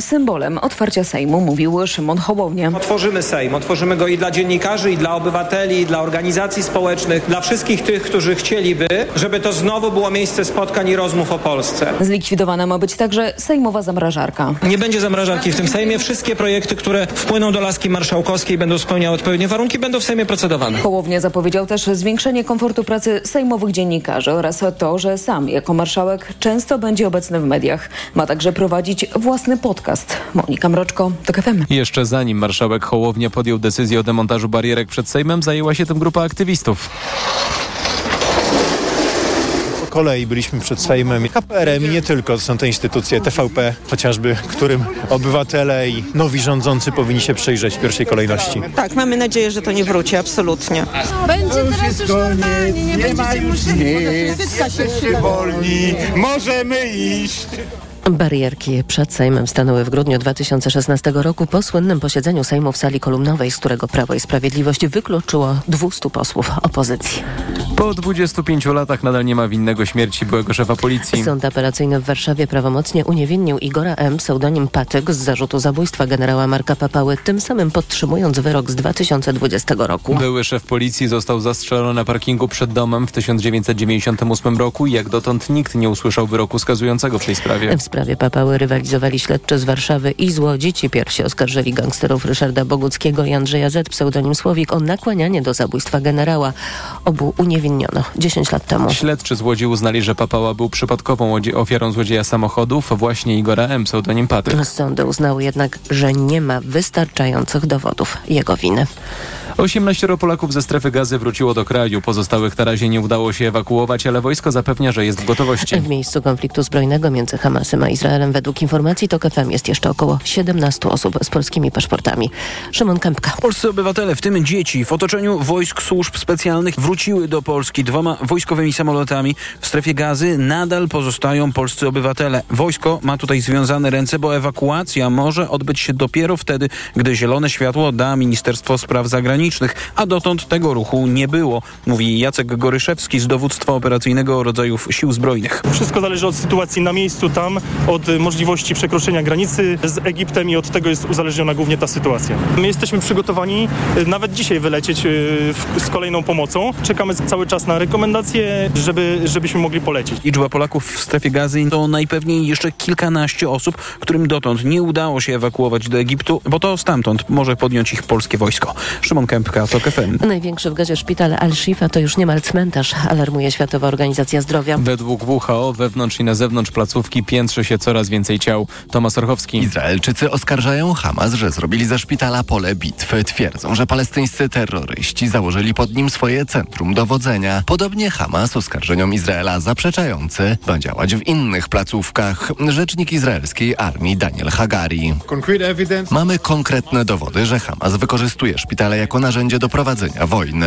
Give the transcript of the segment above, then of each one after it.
symbolem otwarcia Sejmu, mówił Szymon Hołownia. Otworzymy Sejm, otworzymy go i dla dziennikarzy, i dla obywateli, i dla organizacji społecznych, dla wszystkich tych, którzy chcieliby, żeby to znowu było miejsce spotkań i rozmów o Polsce. Zlikwidowana ma być także sejmowa zamrażarka. Nie będzie zamrażarki w tym Sejmie. Wszystkie projekty, które wpłyną do laski marszałkowskiej, będą spełniały odpowiednie warunki, będą w Sejmie procedowane. Hołownia zapowiedział też zwiększenie komfortu pracy sejmowych dziennikarzy oraz to, że sam jako marszałek często będzie obecny w mediach. Ma także prowadzić własny podcast. Monika Mroczko, TOK FM. Jeszcze zanim marszałek Hołownia podjął decyzję o demontażu barierek przed Sejmem, zajęła się tym grupa aktywistów. Po kolei byliśmy przed Sejmem, KPRM i nie tylko, to są te instytucje, TVP chociażby, którym obywatele i nowi rządzący powinni się przyjrzeć w pierwszej kolejności. Tak, mamy nadzieję, że to nie wróci, absolutnie. Będzie teraz już normalnie, nie, nie ma już Jesteście wolni, możemy iść. Barierki przed Sejmem stanęły w grudniu 2016 roku po słynnym posiedzeniu Sejmu w sali kolumnowej, z którego Prawo i Sprawiedliwość wykluczyło 200 posłów opozycji. Po 25 latach nadal nie ma winnego śmierci byłego szefa policji. Sąd apelacyjny w Warszawie prawomocnie uniewinnił Igora M., pseudonim Patyk, z zarzutu zabójstwa generała Marka Papały, tym samym podtrzymując wyrok z 2020 roku. Były szef policji został zastrzelony na parkingu przed domem w 1998 roku i jak dotąd nikt nie usłyszał wyroku skazującego w tej sprawie. W sprawie Papały rywalizowali śledczy z Warszawy i z Łodzi. Ci pierwsi oskarżyli gangsterów Ryszarda Boguckiego i Andrzeja Z. pseudonim Słowik o nakłanianie do zabójstwa generała. Obu uniewinniono 10 lat temu. Śledczy z Łodzi uznali, że Papała był przypadkową ofiarą złodzieja samochodów, właśnie Igora M., pseudonim Patyk. Sądy uznały jednak, że nie ma wystarczających dowodów jego winy. 18 Polaków ze strefy gazy wróciło do kraju. Pozostałych na razie nie udało się ewakuować, ale wojsko zapewnia, że jest w gotowości. W miejscu konfliktu zbrojnego między Hamasem a Izraelem według informacji TOK FM jest jeszcze około 17 osób z polskimi paszportami. Szymon Kępka. Polscy obywatele, w tym dzieci, w otoczeniu wojsk służb specjalnych wróciły do Polski dwoma wojskowymi samolotami. W strefie gazy nadal pozostają polscy obywatele. Wojsko ma tutaj związane ręce, bo ewakuacja może odbyć się dopiero wtedy, gdy zielone światło da Ministerstwo Spraw Zagranicznych, a dotąd tego ruchu nie było, mówi Jacek Goryszewski z dowództwa operacyjnego rodzajów sił zbrojnych. Wszystko zależy od sytuacji na miejscu tam, od możliwości przekroczenia granicy z Egiptem i od tego jest uzależniona głównie ta sytuacja. My jesteśmy przygotowani y, nawet dzisiaj wylecieć y, z kolejną pomocą. Czekamy cały czas na rekomendacje, żeby, żebyśmy mogli polecieć. Liczba Polaków w strefie gazy to najpewniej jeszcze kilkanaście osób, którym dotąd nie udało się ewakuować do Egiptu, bo to stamtąd może podjąć ich polskie wojsko. Szymon Kępka, TOK FM. Największy w gazie szpital Al-Shifa to już niemal cmentarz, alarmuje Światowa Organizacja Zdrowia. Według WHO wewnątrz i na zewnątrz placówki piętrzy się coraz więcej ciał. Tomasz Orchowski. Izraelczycy oskarżają Hamas, że zrobili ze szpitala pole bitwy. Twierdzą, że palestyńscy terroryści założyli pod nim swoje centrum dowodzenia. Podobnie Hamas oskarżeniom Izraela zaprzeczający ma działać w innych placówkach. Rzecznik izraelskiej armii Daniel Hagari. Mamy konkretne dowody, że Hamas wykorzystuje szpitale jako narzędzie do prowadzenia wojny.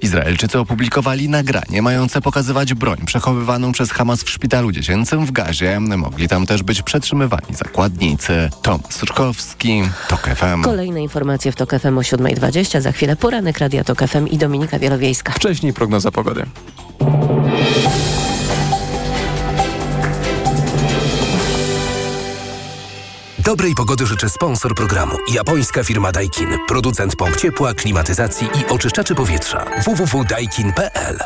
Izraelczycy opublikowali nagranie mające pokazywać broń przechowywaną przez Hamas w szpitalu dziecięcym w Gazie. Mogli tam też być przetrzymywani zakładnicy. Tomasz Ruszkowski, TOK FM. Kolejne informacje w TOK FM o 7.20. Za chwilę poranek Radia TOK FM i Dominika Wielowiejska. Wcześniej prognoza pogody. Dobrej pogody życzę sponsor programu. Japońska firma Daikin. Producent pomp ciepła, klimatyzacji i oczyszczaczy powietrza. www.daikin.pl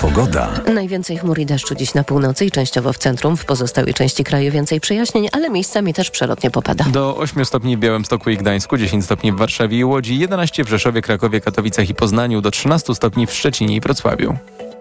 Pogoda. Najwięcej chmur i deszczu dziś na północy i częściowo w centrum. W pozostałej części kraju więcej przejaśnień, ale miejscami też przelotnie popada. Do 8 stopni w Białymstoku i Gdańsku, 10 stopni w Warszawie i Łodzi, 11 w Rzeszowie, Krakowie, Katowicach i Poznaniu, do 13 stopni w Szczecinie i Wrocławiu.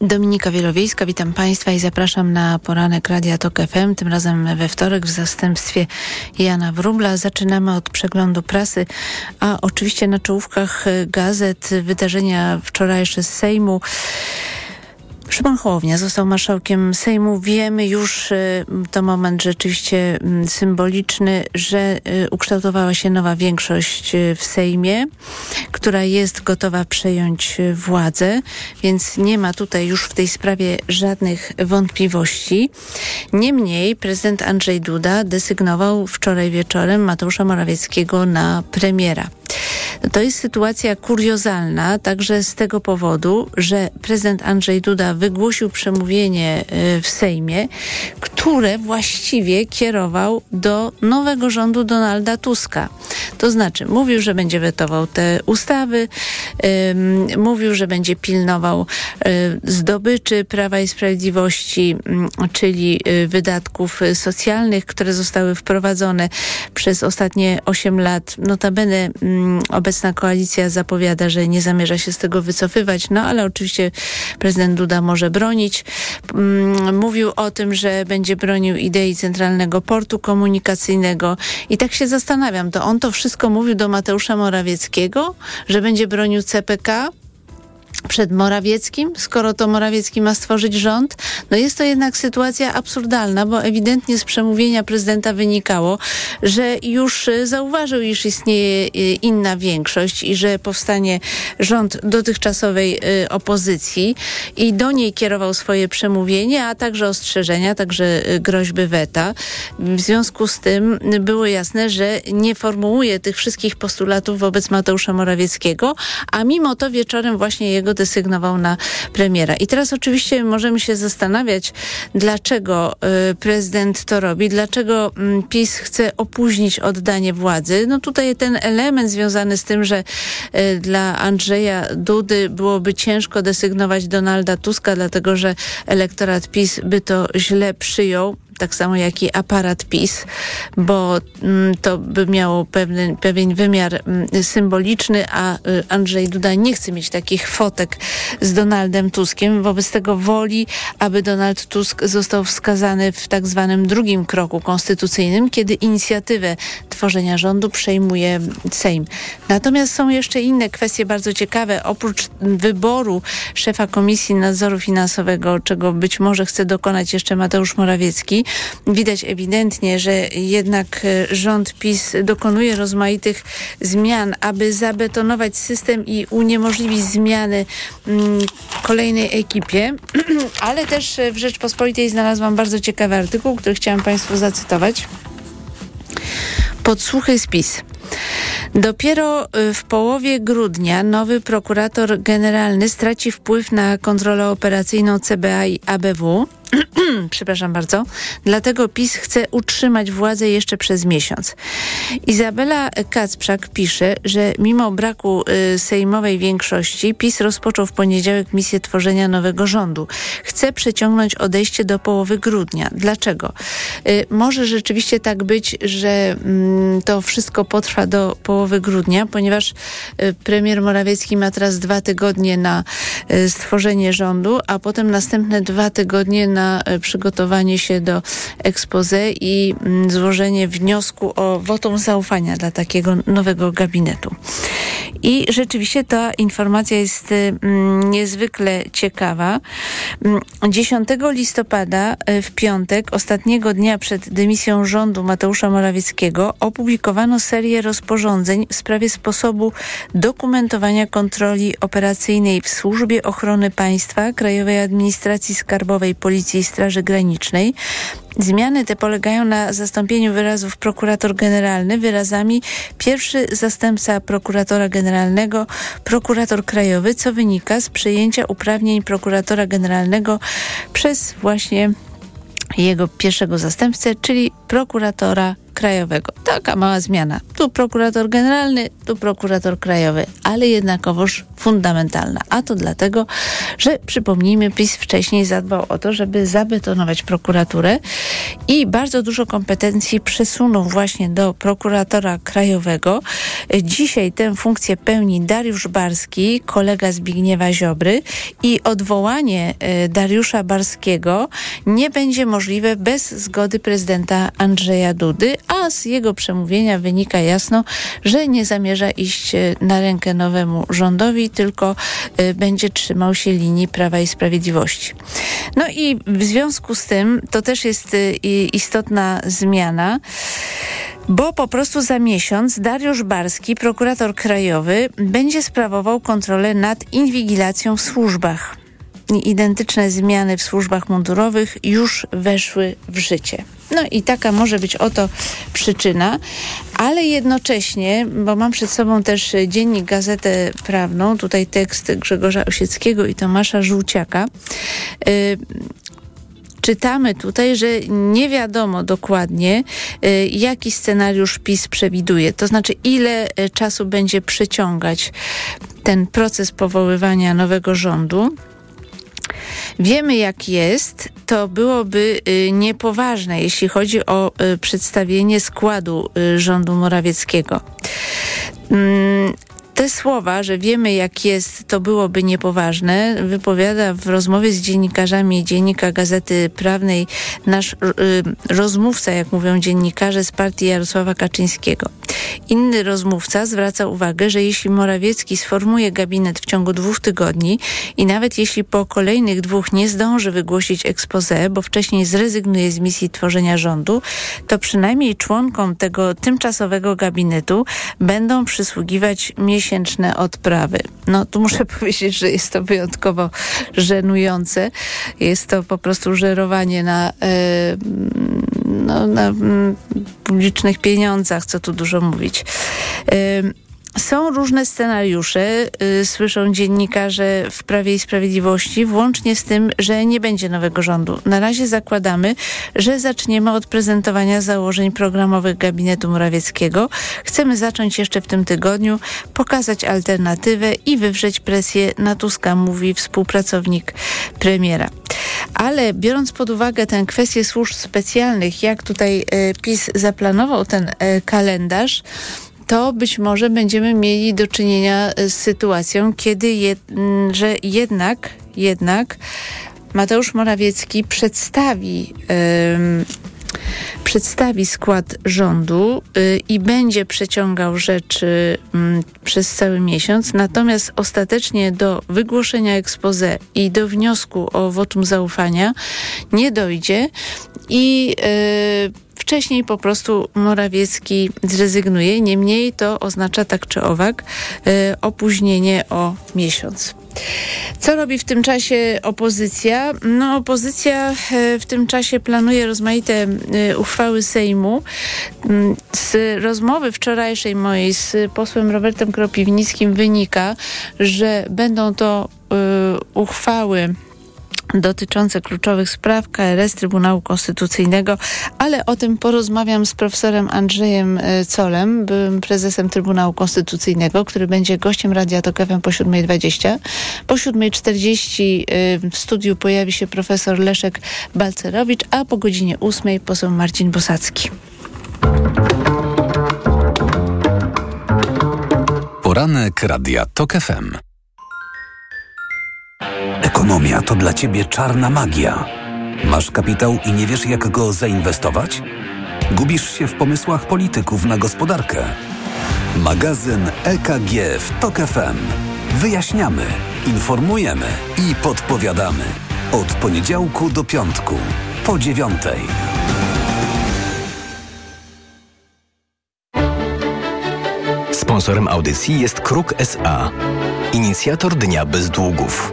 Dominika Wielowiejska, witam Państwa i zapraszam na poranek Radia Tok FM, tym razem we wtorek w zastępstwie Jana Wróbla. Zaczynamy od przeglądu prasy, a oczywiście na czołówkach gazet wydarzenia wczorajsze z Sejmu. Szymon Hołownia został marszałkiem Sejmu. Wiemy już, y, to moment rzeczywiście mm, symboliczny, że y, ukształtowała się nowa większość y, w Sejmie, która jest gotowa przejąć władzę, więc nie ma tutaj już w tej sprawie żadnych wątpliwości. Niemniej prezydent Andrzej Duda desygnował wczoraj wieczorem Mateusza Morawieckiego na premiera. To jest sytuacja kuriozalna także z tego powodu, że prezydent Andrzej Duda wygłosił przemówienie y, w Sejmie, które właściwie kierował do nowego rządu Donalda Tuska. To znaczy mówił, że będzie wetował te ustawy, mówił, że będzie pilnował y, zdobyczy Prawa i Sprawiedliwości, y, czyli y, wydatków socjalnych, które zostały wprowadzone przez ostatnie 8 lat. Notabene obecna koalicja zapowiada, że nie zamierza się z tego wycofywać, no ale oczywiście prezydent Duda może bronić. Mówił o tym, że będzie bronił idei centralnego portu komunikacyjnego i tak się zastanawiam, to on to wszystko mówił do Mateusza Morawieckiego, że będzie bronił CPK, przed Morawieckim, skoro to Morawiecki ma stworzyć rząd. No jest to jednak sytuacja absurdalna, bo ewidentnie z przemówienia prezydenta wynikało, że już y, zauważył, iż istnieje y, inna większość i że powstanie rząd dotychczasowej y, opozycji i do niej kierował swoje przemówienie, a także ostrzeżenia, także groźby weta. W związku z tym było jasne, że nie formułuje tych wszystkich postulatów wobec Mateusza Morawieckiego, a mimo to wieczorem właśnie jego desygnował na premiera. I teraz oczywiście możemy się zastanawiać, dlaczego y, prezydent to robi, dlaczego y, PiS chce opóźnić oddanie władzy. No tutaj ten element związany z tym, że y, dla Andrzeja Dudy byłoby ciężko desygnować Donalda Tuska, dlatego że elektorat PiS by to źle przyjął tak samo jak i aparat PiS, bo mm, to by miało pewien, pewien wymiar mm, symboliczny, a y, Andrzej Duda nie chce mieć takich fotek z Donaldem Tuskiem. Wobec tego woli, aby Donald Tusk został wskazany w tak zwanym drugim kroku konstytucyjnym, kiedy inicjatywę tworzenia rządu przejmuje Sejm. Natomiast są jeszcze inne kwestie bardzo ciekawe. Oprócz wyboru szefa Komisji Nadzoru Finansowego, czego być może chce dokonać jeszcze Mateusz Morawiecki, Widać ewidentnie, że jednak e, rząd PiS dokonuje rozmaitych zmian, aby zabetonować system i uniemożliwić zmiany mm, kolejnej ekipie. Ale też w Rzeczpospolitej znalazłam bardzo ciekawy artykuł, który chciałam Państwu zacytować. Podsłuchy z PiS. Dopiero y, w połowie grudnia nowy prokurator generalny straci wpływ na kontrolę operacyjną CBA i ABW. Przepraszam bardzo. Dlatego PiS chce utrzymać władzę jeszcze przez miesiąc. Izabela Kacprzak pisze, że mimo braku y, sejmowej większości PiS rozpoczął w poniedziałek misję tworzenia nowego rządu. Chce przeciągnąć odejście do połowy grudnia. Dlaczego? Y, może rzeczywiście tak być, że y, to wszystko potrwa do połowy grudnia, ponieważ y, premier Morawiecki ma teraz dwa tygodnie na y, stworzenie rządu, a potem następne dwa tygodnie na y, przygotowanie się do expose i mm, złożenie wniosku o wotum zaufania dla takiego nowego gabinetu. I rzeczywiście ta informacja jest mm, niezwykle ciekawa. 10 mm, listopada w piątek, ostatniego dnia przed dymisją rządu Mateusza Morawieckiego, opublikowano serię rozporządzeń w sprawie sposobu dokumentowania kontroli operacyjnej w Służbie Ochrony Państwa, Krajowej Administracji Skarbowej, Policji i Straży Granicznej. Zmiany te polegają na zastąpieniu wyrazów prokurator generalny wyrazami pierwszy zastępca prokuratora generalnego, prokurator krajowy, co wynika z przejęcia uprawnień prokuratora generalnego przez właśnie jego pierwszego zastępcę, czyli prokuratora krajowego. Taka mała zmiana. Tu prokurator generalny, tu prokurator krajowy, ale jednakowoż fundamentalna. A to dlatego, że przypomnijmy, PiS wcześniej zadbał o to, żeby zabetonować prokuraturę i bardzo dużo kompetencji przesunął właśnie do prokuratora krajowego. Dzisiaj tę funkcję pełni Dariusz Barski, kolega Zbigniewa Ziobry i odwołanie e, Dariusza Barskiego nie będzie możliwe bez zgody prezydenta Andrzeja Dudy, a z jego przemówienia wynika jasno, że nie zamierza iść e, na rękę nowemu rządowi, tylko e, będzie trzymał się linii Prawa i Sprawiedliwości. No i w związku z tym to też jest e, istotna zmiana, bo po prostu za miesiąc Dariusz Barski, prokurator krajowy, będzie sprawował kontrolę nad inwigilacją w służbach. Identyczne zmiany w służbach mundurowych już weszły w życie. No i taka może być oto przyczyna, ale jednocześnie, bo mam przed sobą też dziennik Gazetę Prawną, tutaj tekst Grzegorza Osieckiego i Tomasza Żółciaka. Yy, czytamy tutaj, że nie wiadomo dokładnie, y, jaki scenariusz PiS przewiduje. To znaczy, ile y, czasu będzie przeciągać ten proces powoływania nowego rządu. Wiemy jak jest, to byłoby y, niepoważne, jeśli chodzi o przedstawienie składu rządu Morawieckiego. Te słowa, że wiemy jak jest, to byłoby niepoważne, wypowiada w rozmowie z dziennikarzami Dziennika Gazety Prawnej nasz y, rozmówca, jak mówią dziennikarze z partii Jarosława Kaczyńskiego. Inny rozmówca zwraca uwagę, że jeśli Morawiecki sformuje gabinet w ciągu dwóch tygodni i nawet jeśli po kolejnych dwóch nie zdąży wygłosić expose, bo wcześniej zrezygnuje z misji tworzenia rządu, to przynajmniej członkom tego tymczasowego gabinetu będą przysługiwać miesięczne odprawy. No tu muszę powiedzieć, że jest to wyjątkowo żenujące. Jest to po prostu żerowanie na, no, na publicznych pieniądzach, co tu dużo mówić. Są różne scenariusze, y, słyszą dziennikarze w Prawie i Sprawiedliwości, włącznie z tym, że nie będzie nowego rządu. Na razie zakładamy, że zaczniemy od prezentowania założeń programowych gabinetu Morawieckiego. Chcemy zacząć jeszcze w tym tygodniu, pokazać alternatywę i wywrzeć presję na Tuska, mówi współpracownik premiera. Ale biorąc pod uwagę tę kwestię służb specjalnych, jak tutaj y, PiS zaplanował ten y, kalendarz, to być może będziemy mieli do czynienia z sytuacją, kiedy jed, że jednak, jednak Mateusz Morawiecki przedstawi przedstawi skład rządu y, i będzie przeciągał rzeczy przez cały miesiąc, natomiast ostatecznie do wygłoszenia expose i do wniosku o wotum zaufania nie dojdzie i y, wcześniej po prostu Morawiecki zrezygnuje. Niemniej to oznacza tak czy owak y, opóźnienie o miesiąc. Co robi w tym czasie opozycja? No, opozycja e, w tym czasie planuje rozmaite e, uchwały Sejmu. Mm, z rozmowy wczorajszej mojej z posłem Robertem Kropiwnickim wynika, że będą to uchwały dotyczące kluczowych spraw KRS Trybunału Konstytucyjnego, ale o tym porozmawiam z profesorem Andrzejem e, Colem, byłym prezesem Trybunału Konstytucyjnego, który będzie gościem Radia Tok FM po 7.20. Po 7.40 e, w studiu pojawi się profesor Leszek Balcerowicz, a po godzinie 8 poseł Marcin Bosacki. Poranek Radia Tok FM. Ekonomia to dla ciebie czarna magia. Masz kapitał i nie wiesz, jak go zainwestować? Gubisz się w pomysłach polityków na gospodarkę. Magazyn EKG w TOK FM. Wyjaśniamy, informujemy i podpowiadamy. Od poniedziałku do piątku, po dziewiątej. Sponsorem audycji jest Kruk SA, inicjator Dnia Bez Długów.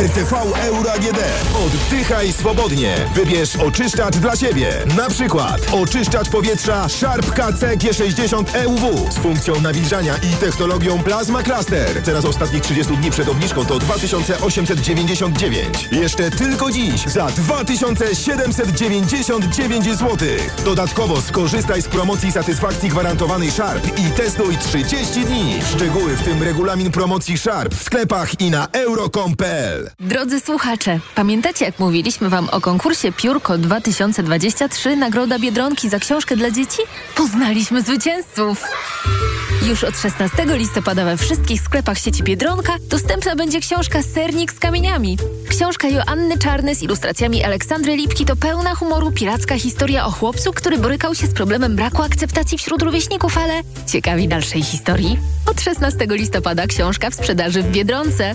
RTV Euro AGD. Oddychaj swobodnie. Wybierz oczyszczacz dla siebie. Na przykład oczyszczacz powietrza Sharp KC G60 EUW z funkcją nawilżania i technologią Plasma Cluster. Teraz ostatnich 30 dni przed obniżką to 2899. Jeszcze tylko dziś za 2799 zł. Dodatkowo skorzystaj z promocji satysfakcji gwarantowanej Sharp i testuj 30 dni. Szczegóły w tym regulamin promocji Sharp w sklepach i na euro.com.pl. Drodzy słuchacze, pamiętacie jak mówiliśmy Wam o konkursie Piórko 2023 Nagroda Biedronki za książkę dla dzieci? Poznaliśmy zwycięzców! Już od 16 listopada we wszystkich sklepach sieci Biedronka dostępna będzie książka Sernik z kamieniami. Książka Joanny Czarny z ilustracjami Aleksandry Lipki to pełna humoru piracka historia o chłopcu, który borykał się z problemem braku akceptacji wśród rówieśników, ale ciekawi dalszej historii? Od 16 listopada książka w sprzedaży w Biedronce.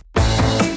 Bye.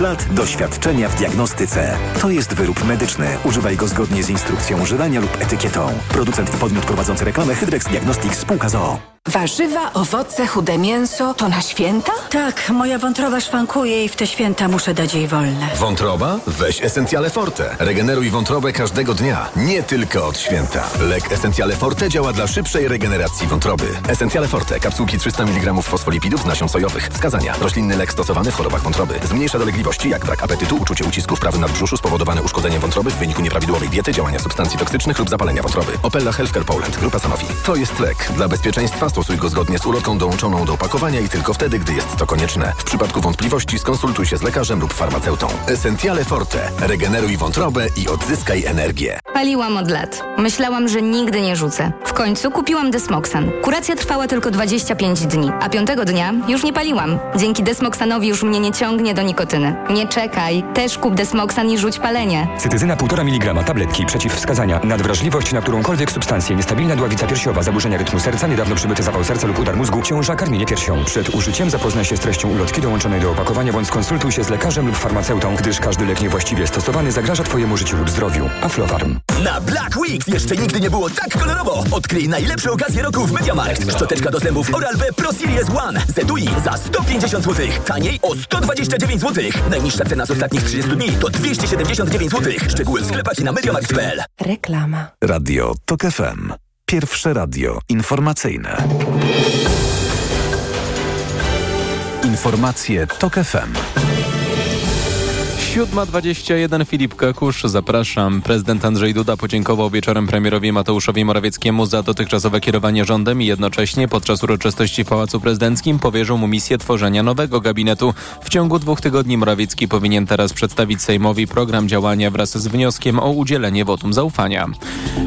lat doświadczenia w diagnostyce. To jest wyrób medyczny. Używaj go zgodnie z instrukcją używania lub etykietą. Producent i podmiot prowadzący reklamę Hydrex Diagnostics Spółka ZOO. Warzywa, owoce, chude mięso to na święta? Tak, moja wątroba szwankuje i w te święta muszę dać jej wolne. Wątroba? Weź Essentiale Forte. Regeneruj wątrobę każdego dnia, nie tylko od święta. Lek Essentiale Forte działa dla szybszej regeneracji wątroby. Essentiale Forte. Kapsułki 300 mg fosfolipidów z nasion sojowych. Wskazania. Roślinny lek stosowany w chorobach wątroby. Zmniejsza dolegliwości jak brak apetytu, uczucie ucisku w prawym nadbrzuszu spowodowane uszkodzeniem wątroby w wyniku nieprawidłowej diety, działania substancji toksycznych lub zapalenia wątroby. Opella Healthcare Poland. Grupa Sanofi. To jest lek. Dla bezpieczeństwa stosuj go zgodnie z ulotką dołączoną do opakowania i tylko wtedy, gdy jest to konieczne. W przypadku wątpliwości skonsultuj się z lekarzem lub farmaceutą. Essentiale Forte. Regeneruj wątrobę i odzyskaj energię. Paliłam od lat. Myślałam, że nigdy nie rzucę. W końcu kupiłam Desmoxan. Kuracja trwała tylko 25 dni, a piątego dnia już nie paliłam. Dzięki Desmoxanowi już mnie nie ciągnie do nikotyny. Nie czekaj, też kup Desmoxan i rzuć palenie. Cytyzyna 1,5 mg tabletki przeciwwskazania. Nadwrażliwość na którąkolwiek substancję. Niestabilna dławica piersiowa. Zaburzenia rytmu serca. Niedawno przybyty zapał serca lub udar mózgu. Ciąża. Karmienie piersią. Przed użyciem zapoznaj się z treścią ulotki dołączonej do opakowania bądź skonsultuj się z lekarzem lub farmaceutą, gdyż każdy lek niewłaściwie stosowany zagraża Twojemu życiu lub zdrowiu. Aflofarm. Na Black Week jeszcze nigdy nie było tak kolorowo. Odkryj najlepsze okazje roku w Mediamarkt. Szczoteczka do zębów Oral-B Pro Series One z etui za 150 zł. Taniej o 129 zł. Najniższa cena z ostatnich 30 dni to 279 zł. Szczegóły w sklepach i na mediamarkt.pl. Reklama. Radio TOK FM. Pierwsze radio informacyjne. Informacje TOK FM. 7.21 Filip Kakusz, zapraszam. Prezydent Andrzej Duda podziękował wieczorem premierowi Mateuszowi Morawieckiemu za dotychczasowe kierowanie rządem i jednocześnie podczas uroczystości w Pałacu Prezydenckim powierzył mu misję tworzenia nowego gabinetu. W ciągu dwóch tygodni Morawiecki powinien teraz przedstawić Sejmowi program działania wraz z wnioskiem o udzielenie wotum zaufania.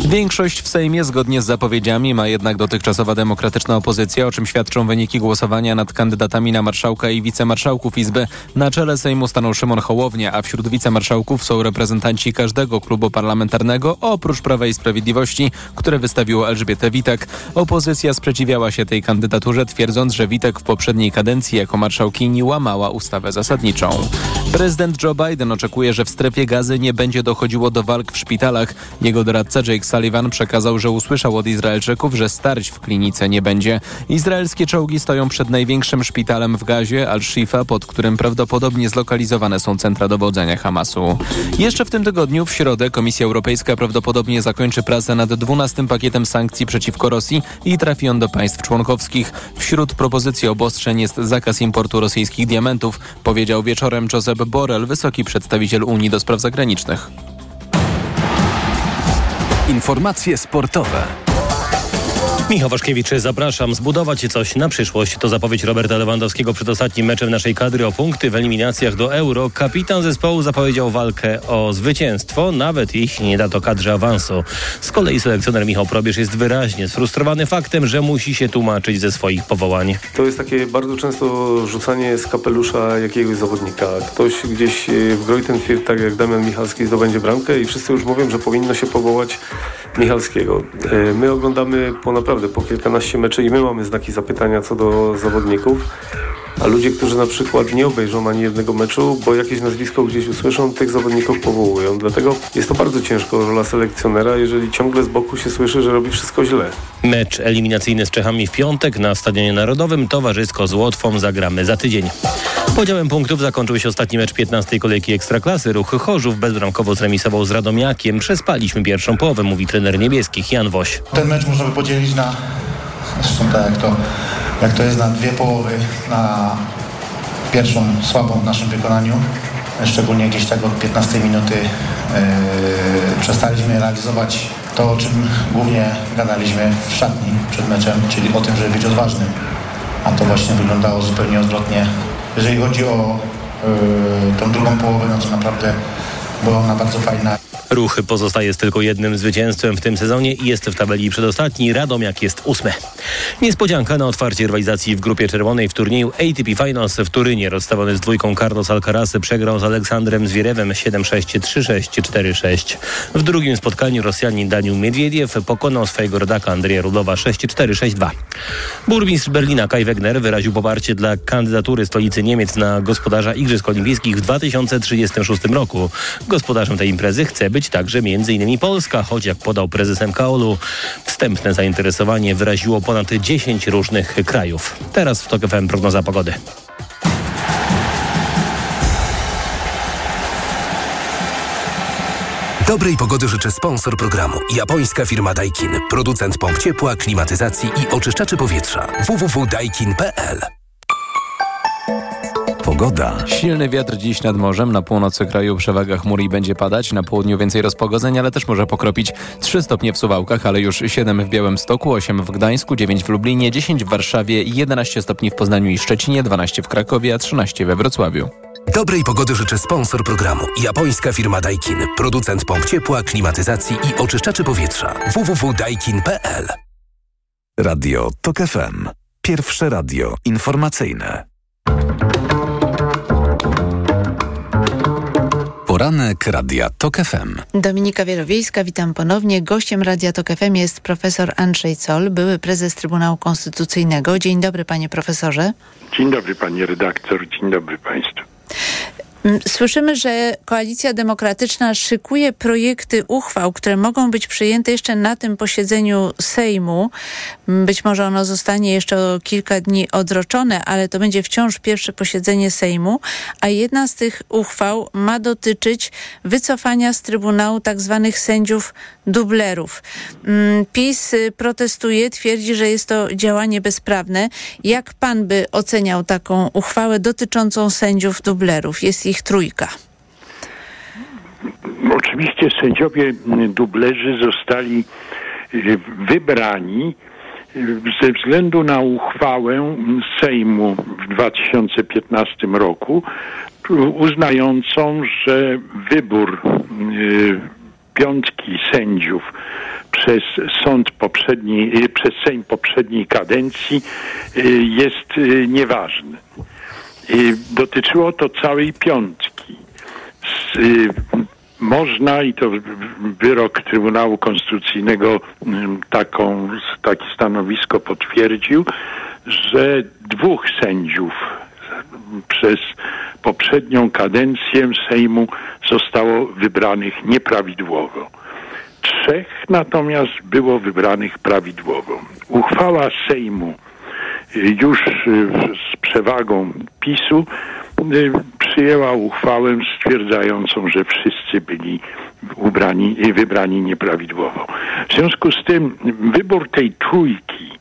Większość w Sejmie zgodnie z zapowiedziami ma jednak dotychczasowa demokratyczna opozycja, o czym świadczą wyniki głosowania nad kandydatami na marszałka i wicemarszałków Izby. Na czele Sejmu stanął Szymon Hołownia, a wśród wicemarszałków są reprezentanci każdego klubu parlamentarnego, oprócz Prawa i Sprawiedliwości, które wystawiło Elżbietę Witek. Opozycja sprzeciwiała się tej kandydaturze, twierdząc, że Witek w poprzedniej kadencji jako marszałkini łamała ustawę zasadniczą. Prezydent Joe Biden oczekuje, że w strefie gazy nie będzie dochodziło do walk w szpitalach. Jego doradca Jake Sullivan przekazał, że usłyszał od Izraelczyków, że starć w klinice nie będzie. Izraelskie czołgi stoją przed największym szpitalem w Gazie, Al-Shifa, pod którym prawdopodobnie zlokalizowane są centra dowodzenia Hamasu. Jeszcze w tym tygodniu, w środę, Komisja Europejska prawdopodobnie zakończy pracę nad 12 pakietem sankcji przeciwko Rosji i trafi on do państw członkowskich. Wśród propozycji obostrzeń jest zakaz importu rosyjskich diamentów, powiedział wieczorem Josep Borrell, wysoki przedstawiciel Unii do spraw zagranicznych. Informacje sportowe. Michał Waszkiewicz, zapraszam. Zbudować coś na przyszłość. To zapowiedź Roberta Lewandowskiego przed ostatnim meczem naszej kadry o punkty w eliminacjach do Euro. Kapitan zespołu zapowiedział walkę o zwycięstwo, nawet jeśli nie da to kadrze awansu. Z kolei selekcjoner Michał Probierz jest wyraźnie sfrustrowany faktem, że musi się tłumaczyć ze swoich powołań. To jest takie bardzo często rzucanie z kapelusza jakiegoś zawodnika. Ktoś gdzieś e, w Greutenfurt, tak jak Damian Michalski, zdobędzie bramkę i wszyscy już mówią, że powinno się powołać Michalskiego. E, my oglądamy po naprawdę po kilkanaście meczy i my mamy znaki zapytania co do zawodników. A ludzie, którzy na przykład nie obejrzą ani jednego meczu, bo jakieś nazwisko gdzieś usłyszą, tych zawodników powołują. Dlatego jest to bardzo ciężko rola selekcjonera, jeżeli ciągle z boku się słyszy, że robi wszystko źle. Mecz eliminacyjny z Czechami w piątek na Stadionie Narodowym. Towarzysko z Łotwą zagramy za tydzień. Podziałem punktów zakończył się ostatni mecz 15. kolejki Ekstraklasy. Ruch Chorzów bezbramkowo zremisował z Radomiakiem. Przespaliśmy pierwszą połowę, mówi trener niebieskich Jan Woś. Ten mecz można by podzielić na, zresztą tak jak to, jak to jest na dwie połowy, na pierwszą słabą w naszym wykonaniu, szczególnie gdzieś tak od 15 minuty yy, przestaliśmy realizować to, o czym głównie gadaliśmy w szatni przed meczem, czyli o tym, żeby być odważnym. A to właśnie wyglądało zupełnie odwrotnie. Jeżeli chodzi o yy, tą drugą połowę, no to naprawdę była ona bardzo fajna. Ruchy pozostaje z tylko jednym zwycięstwem w tym sezonie i jest w tabeli przedostatni. Radomiak jest ósmy. Niespodzianka na otwarcie rywalizacji w grupie czerwonej w turnieju ATP Finals w Turynie. Rozstawiony z dwójką Carlos Alcaraz przegrał z Aleksandrem Zwierewem 7-6, 3-6, 4-6. W drugim spotkaniu Rosjanin Daniel Miedwiediew pokonał swojego rodaka Andrzeja Rudowa 6-4, 6-2. Burmistrz Berlina Kai Wegner wyraził poparcie dla kandydatury stolicy Niemiec na gospodarza Igrzysk Olimpijskich w 2036 roku. Gospodarzem tej imprezy chce być także m.in. Polska, choć jak podał prezes MKOL-u, wstępne zainteresowanie wyraziło ponad 10 różnych krajów. Teraz w TOK FM prognoza pogody. Dobrej pogody życzę sponsor programu. Japońska firma Daikin. Producent pomp ciepła, klimatyzacji i oczyszczaczy powietrza. www.daikin.pl Pogoda. Silny wiatr dziś nad morzem. Na północy kraju przewaga chmur i będzie padać. Na południu więcej rozpogodzeń, ale też może pokropić 3 stopnie w Suwałkach, ale już 7 w Białymstoku, 8 w Gdańsku, 9 w Lublinie, 10 w Warszawie, 11 stopni w Poznaniu i Szczecinie, 12 w Krakowie, a 13 we Wrocławiu. Dobrej pogody życzę sponsor programu. Japońska firma Daikin. Producent pomp ciepła, klimatyzacji i oczyszczaczy powietrza. www.daikin.pl Radio TOK FM. Pierwsze radio informacyjne. Poranek Radia TOK FM. Dominika Wielowiejska, witam ponownie. Gościem Radia TOK FM jest profesor Andrzej Col, były prezes Trybunału Konstytucyjnego. Dzień dobry panie profesorze. Dzień dobry pani redaktor, dzień dobry państwu. Słyszymy, że Koalicja Demokratyczna szykuje projekty uchwał, które mogą być przyjęte jeszcze na tym posiedzeniu Sejmu. Być może ono zostanie jeszcze o kilka dni odroczone, ale to będzie wciąż pierwsze posiedzenie Sejmu, a jedna z tych uchwał ma dotyczyć wycofania z Trybunału tak zwanych sędziów dublerów. PiS protestuje, twierdzi, że jest to działanie bezprawne. Jak pan by oceniał taką uchwałę dotyczącą sędziów dublerów? Jest ich trójka. Oczywiście sędziowie dublerzy zostali wybrani ze względu na uchwałę Sejmu w 2015 roku uznającą, że wybór piątki sędziów przez sąd poprzedniej, przez Sejm poprzedniej kadencji jest nieważny. Dotyczyło to całej piątki. Można, i to wyrok Trybunału Konstytucyjnego taką, takie stanowisko potwierdził, że dwóch sędziów przez poprzednią kadencję Sejmu zostało wybranych nieprawidłowo. Trzech natomiast było wybranych prawidłowo. Uchwała Sejmu już z przewagą PiSu przyjęła uchwałę stwierdzającą, że wszyscy byli ubrani, wybrani nieprawidłowo. W związku z tym wybór tej trójki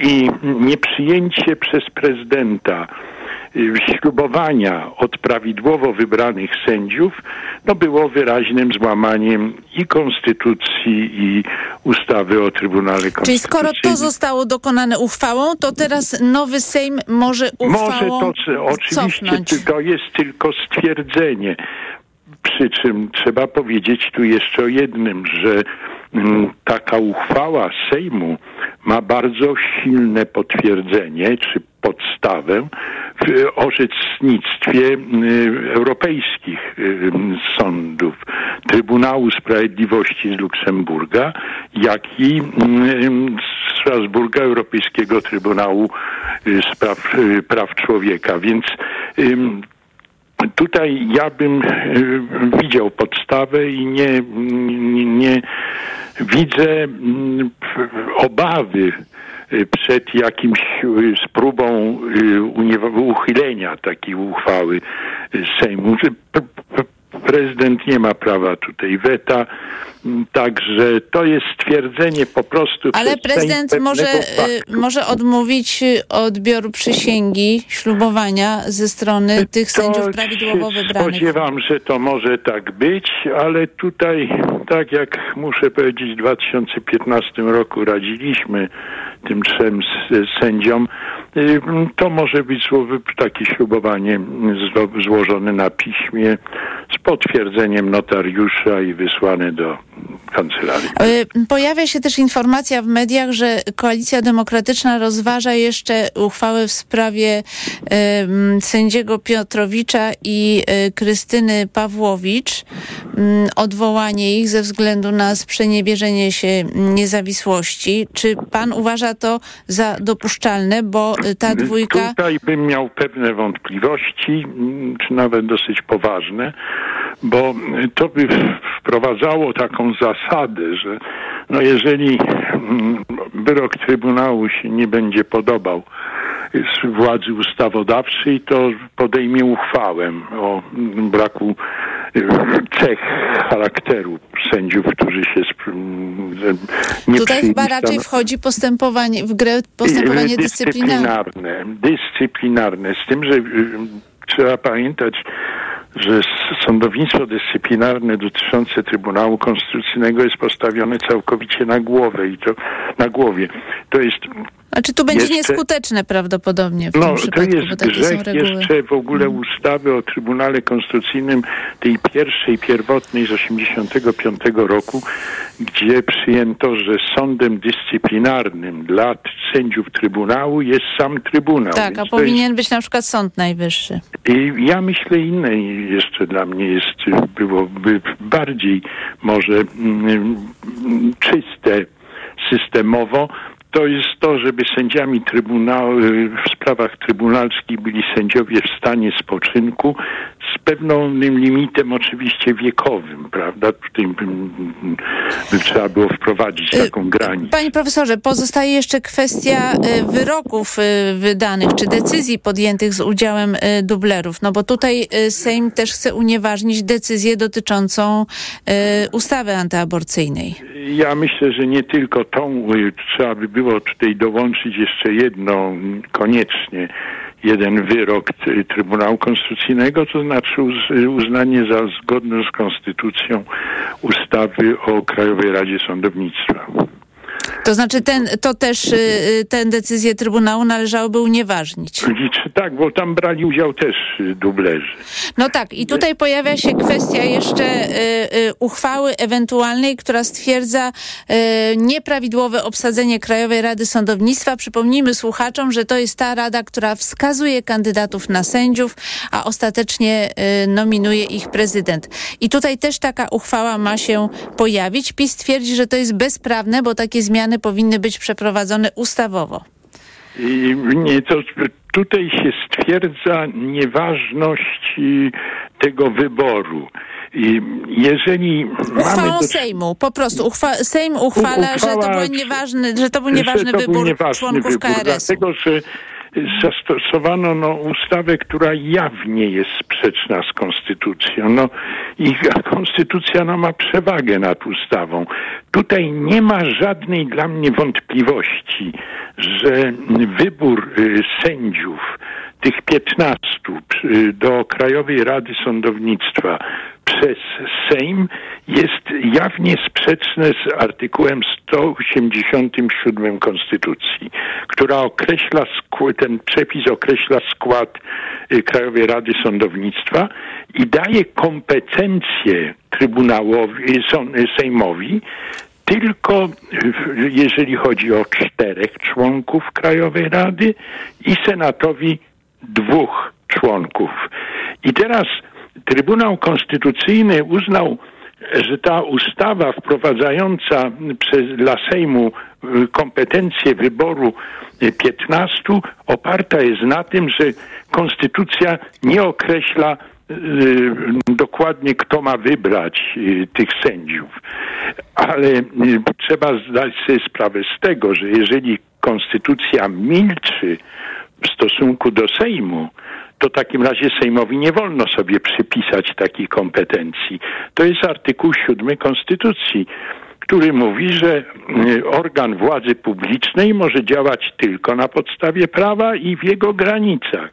i nieprzyjęcie przez prezydenta y, ślubowania od prawidłowo wybranych sędziów no było wyraźnym złamaniem i konstytucji i ustawy o Trybunale Konstytucyjnym. Czyli skoro to zostało dokonane uchwałą, to teraz nowy Sejm może uchwałą Może to oczywiście cofnąć. to jest tylko stwierdzenie. Przy czym trzeba powiedzieć tu jeszcze o jednym, że mm, taka uchwała Sejmu ma bardzo silne potwierdzenie czy podstawę w orzecznictwie y, europejskich y, sądów, Trybunału Sprawiedliwości z Luksemburga, jak i y, Strasburga Europejskiego Trybunału Spraw, Praw Człowieka. Więc Tutaj ja bym widział podstawę i nie, nie, nie widzę mm, obawy przed jakimś y, spróbą y, uniewa- uchylenia takiej uchwały y, Sejmu. Prezydent nie ma prawa tutaj weta, m, także to jest stwierdzenie po prostu. Ale prezydent może, faktu. y, może odmówić y, odbioru przysięgi, ślubowania ze strony tych sędziów prawidłowo się wybranych. Spodziewam, że to może tak być, ale tutaj, tak jak muszę powiedzieć, w 2015 roku radziliśmy tym trzem sędziom, y, to może być takie ślubowanie złożone na piśmie z potwierdzeniem notariusza i wysłane do kancelarii. Y, Pojawia się też informacja w mediach, że Koalicja Demokratyczna rozważa jeszcze uchwałę w sprawie sędziego Piotrowicza i y, Krystyny Pawłowicz, odwołanie ich ze względu na sprzeniewierzenie się niezawisłości. Czy pan uważa to za dopuszczalne, bo y, ta dwójka... Tutaj bym miał pewne wątpliwości, mm, czy nawet dosyć poważne, bo to by wprowadzało taką zasadę, że no jeżeli mm, wyrok Trybunału się nie będzie podobał z władzy ustawodawczej, to podejmie uchwałę o mm, braku y, cech charakteru sędziów, którzy się nie Tutaj chyba raczej wchodzi postępowanie, w grę postępowanie dyscyplinarne. dyscyplinarne. Dyscyplinarne. Z tym, że y, trzeba pamiętać, że sądownictwo dyscyplinarne dotyczące Trybunału Konstytucyjnego jest postawione całkowicie na głowę i to na głowie. To jest Znaczy tu będzie Jeszcze- nieskuteczne prawdopodobnie w no, tym to przypadku, jest takie są grzech. Mhm. jeszcze w ogóle ustawy o Trybunale Konstytucyjnym, tej pierwszej, pierwotnej z 85 roku, gdzie przyjęto, że sądem dyscyplinarnym dla sędziów Trybunału jest sam Trybunał. Tak, a to powinien być na przykład Sąd Najwyższy. i ja myślę inne jeszcze dla mnie jest, byłoby bardziej może mm, mm, czyste systemowo. To jest to, żeby sędziami trybunału, w sprawach trybunalskich byli sędziowie w stanie spoczynku z pewnym limitem oczywiście wiekowym, prawda? Tutaj by, trzeba było wprowadzić taką granicę. Panie profesorze, pozostaje jeszcze kwestia y, wyroków y, wydanych, czy decyzji podjętych z udziałem y, dublerów, no bo tutaj y, Sejm też chce unieważnić decyzję dotyczącą y, ustawy antyaborcyjnej. Ja myślę, że nie tylko tą, y, trzeba by było tutaj dołączyć jeszcze jedno mm, koniecznie, jeden wyrok Trybunału Konstytucyjnego, to znaczy uz- uznanie za zgodną z Konstytucją ustawy o Krajowej Radzie Sądownictwa. To znaczy ten, to też y, y, tę decyzję Trybunału należałoby unieważnić. Tak, bo tam brali udział też y, dublerzy. No tak, i tutaj pojawia się kwestia jeszcze y, y, uchwały ewentualnej, która stwierdza nieprawidłowe obsadzenie Krajowej Rady Sądownictwa. Przypomnijmy słuchaczom, że to jest ta rada, która wskazuje kandydatów na sędziów, a ostatecznie nominuje ich prezydent. I tutaj też taka uchwała ma się pojawić. PiS twierdzi, że to jest bezprawne, bo takie zmiany powinny być przeprowadzone ustawowo. I nie, to tutaj się stwierdza nieważność y, tego wyboru. I jeżeli mamy Uchwałą do Sejmu, po prostu. Uchwa Sejm uchwala, że to Uchwała- był nieważny, że to był nieważny że to był wybór nieważny członków wybór, KRS-u. Dlatego, że zastosowano no, ustawę, która jawnie jest sprzeczna z konstytucją. No, I konstytucja no, ma przewagę nad ustawą. Tutaj nie ma żadnej dla mnie wątpliwości, że wybór y, sędziów tych 15 do Krajowej Rady Sądownictwa przez Sejm jest jawnie sprzeczne z artykułem 187 Konstytucji, która określa, ten przepis określa skład y, Krajowej Rady Sądownictwa i daje kompetencje Trybunałowi, y, Sejmowi tylko jeżeli chodzi o czterech członków Krajowej Rady i Senatowi dwóch członków. I teraz Trybunał Konstytucyjny uznał, że ta ustawa wprowadzająca przez, dla Sejmu y, kompetencje wyboru 15 oparta jest na tym, że Konstytucja nie określa Y, dokładnie kto ma wybrać y, tych sędziów. Ale y, trzeba zdać sobie sprawę z tego, że jeżeli konstytucja milczy w stosunku do Sejmu, to w takim razie Sejmowi nie wolno sobie przypisać takich kompetencji. To jest artykuł 7 Konstytucji który mówi, że y, organ władzy publicznej może działać tylko na podstawie prawa i w jego granicach.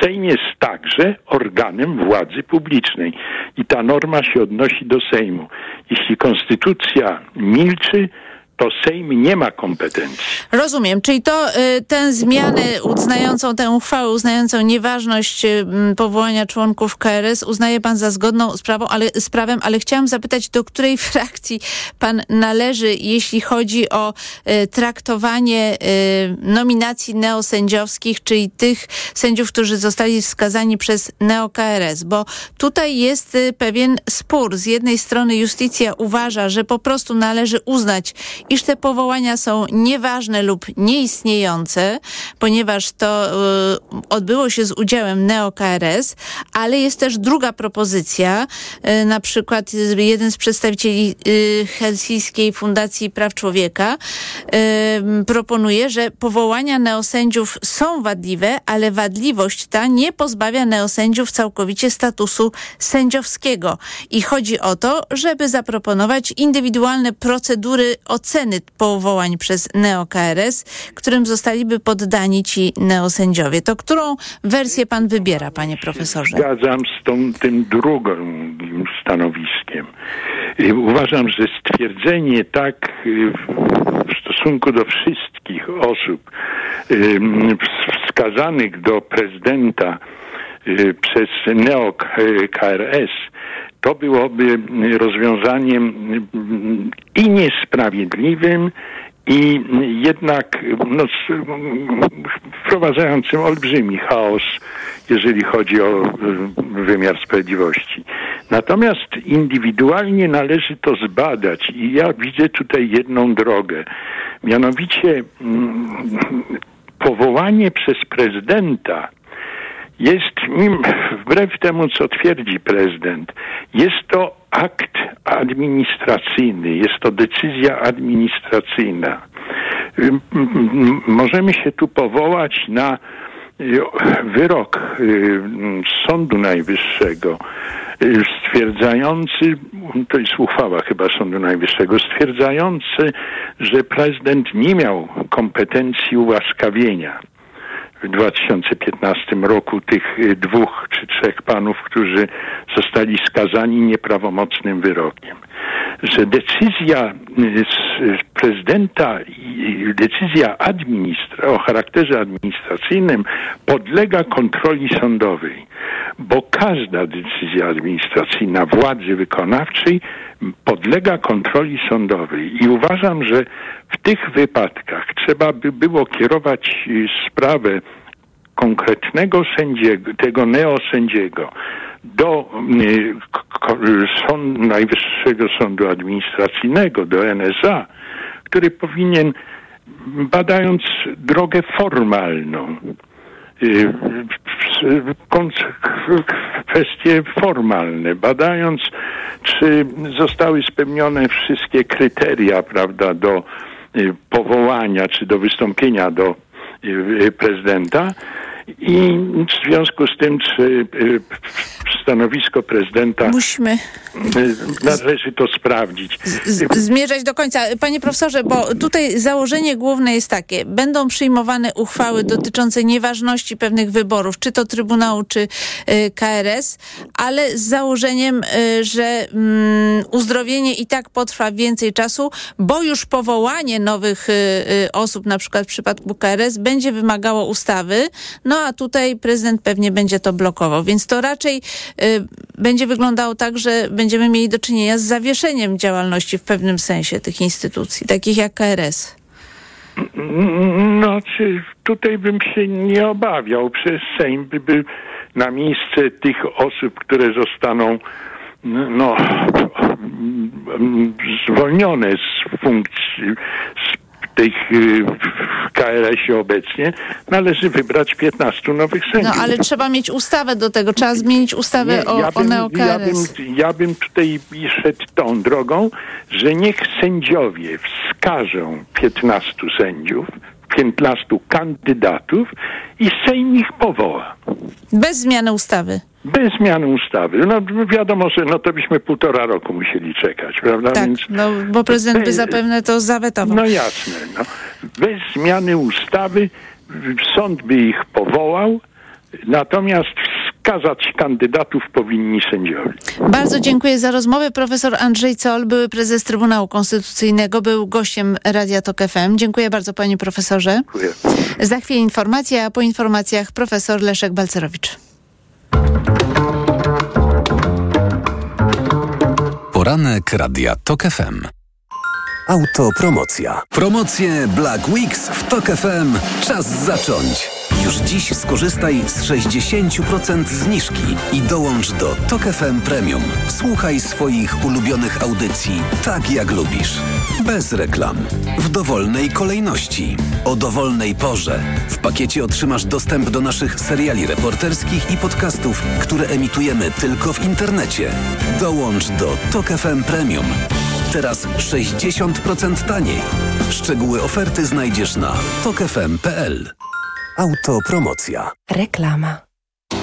Sejm jest także organem władzy publicznej i ta norma się odnosi do Sejmu. Jeśli konstytucja milczy, to Sejm nie ma kompetencji. Rozumiem, czyli to y, tę zmianę uznającą, tę uchwałę uznającą nieważność y, powołania członków KRS uznaje pan za zgodną z, prawą, ale, z prawem, ale chciałam zapytać, do której frakcji pan należy, jeśli chodzi o y, traktowanie y, nominacji neosędziowskich, czyli tych sędziów, którzy zostali wskazani przez neo-KRS, bo tutaj jest y, pewien spór. Z jednej strony justicja uważa, że po prostu należy uznać iż te powołania są nieważne lub nieistniejące, ponieważ to y, odbyło się z udziałem NeoKRS, ale jest też druga propozycja, y, na przykład jeden z przedstawicieli y, Helsińskiej Fundacji Praw Człowieka y, proponuje, że powołania neosędziów są wadliwe, ale wadliwość ta nie pozbawia neosędziów całkowicie statusu sędziowskiego. I chodzi o to, żeby zaproponować indywidualne procedury oceny oceny powołań przez NeoKRS, którym zostaliby poddani ci neosędziowie. To którą wersję pan wybiera, panie profesorze? Zgadzam z tą, tym drugim stanowiskiem. Uważam, że stwierdzenie tak y, w stosunku do wszystkich osób wskazanych do prezydenta y, przez NeoKRS to byłoby rozwiązaniem i niesprawiedliwym, i jednak no, wprowadzającym olbrzymi chaos, jeżeli chodzi o wymiar sprawiedliwości. Natomiast indywidualnie należy to zbadać i ja widzę tutaj jedną drogę. Mianowicie mm, powołanie przez prezydenta jest, wbrew temu, co twierdzi prezydent, jest to akt administracyjny, jest to decyzja administracyjna. Możemy się tu powołać na y, wyrok y, Sądu Najwyższego y, stwierdzający, to jest uchwała chyba Sądu Najwyższego, stwierdzający, że prezydent nie miał kompetencji ułaskawienia w 2015 roku tych y, dwóch czy trzech panów, którzy zostali skazani nieprawomocnym wyrokiem. Że decyzja y, prezydenta i decyzja administra o charakterze administracyjnym podlega kontroli sądowej, bo każda decyzja administracyjna władzy wykonawczej podlega kontroli sądowej. I uważam, że w tych wypadkach trzeba by było kierować y, sprawę konkretnego sędziego, tego neosędziego do y, sąd, Najwyższego Sądu Administracyjnego, do NSA, który powinien, badając drogę formalną, y, kwestie formalne, badając, czy zostały spełnione wszystkie kryteria, prawda, do y, powołania, czy do wystąpienia do y, prezydenta, I w związku z tym, czy y, stanowisko prezydenta Musimy y, należy to sprawdzić. z- zmierzać do końca. Panie profesorze, bo tutaj założenie główne jest takie. Będą przyjmowane uchwały dotyczące nieważności pewnych wyborów, czy to Trybunału, czy y, KRS, ale z założeniem, że mm, uzdrowienie i tak potrwa więcej czasu, bo już powołanie nowych osób, na przykład w przypadku KRS, będzie wymagało ustawy, no a tutaj prezydent pewnie będzie to blokował. Więc to raczej y, będzie wyglądało tak, że będziemy mieli do czynienia z zawieszeniem działalności w pewnym sensie tych instytucji, takich jak KRS. No, czy tutaj bym się nie obawiał. Przez Sejm by był na miejsce tych osób, które zostaną no, zwolnione z funkcji z tych w KRS-ie obecnie, należy wybrać 15 nowych No sędziów. ale trzeba mieć ustawę do tego, trzeba zmienić ustawę o, ja o bym, ja, neo-KRS. bym, ja bym tutaj szedł tą drogą, że niech sędziowie wskażą 15 sędziów, 15 kandydatów i Sejm ich powoła. Bez zmiany ustawy. Bez zmiany ustawy. No wiadomo, że no to byśmy półtora roku musieli czekać, prawda? Tak, Więc no bo prezydent by zapewne to zawetował. no jasne. No. Bez zmiany ustawy sąd by ich powołał, natomiast wskazać kandydatów powinni sędziowie. Bardzo dziękuję za rozmowę. Profesor Andrzej Col, były prezes Trybunału Konstytucyjnego, był gościem Radia Tok FM. Dziękuję bardzo panie profesorze. Dziękuję. Za chwilę informacja, a po informacjach profesor Leszek Balcerowicz. Poranek Radia TOK FM. Autopromocja. Promocje Black Weeks w TOK FM. Czas zacząć. Już dziś skorzystaj z 60% zniżki i dołącz do TOK FM Premium. Słuchaj swoich ulubionych audycji tak jak lubisz. Bez reklam. W dowolnej kolejności. O dowolnej porze. W pakiecie otrzymasz dostęp do naszych seriali reporterskich i podcastów, które emitujemy tylko w internecie. Dołącz do TOK FM Premium. Teraz 60% taniej. Szczegóły oferty znajdziesz na tokefm.pl. Autopromocja. Reklama.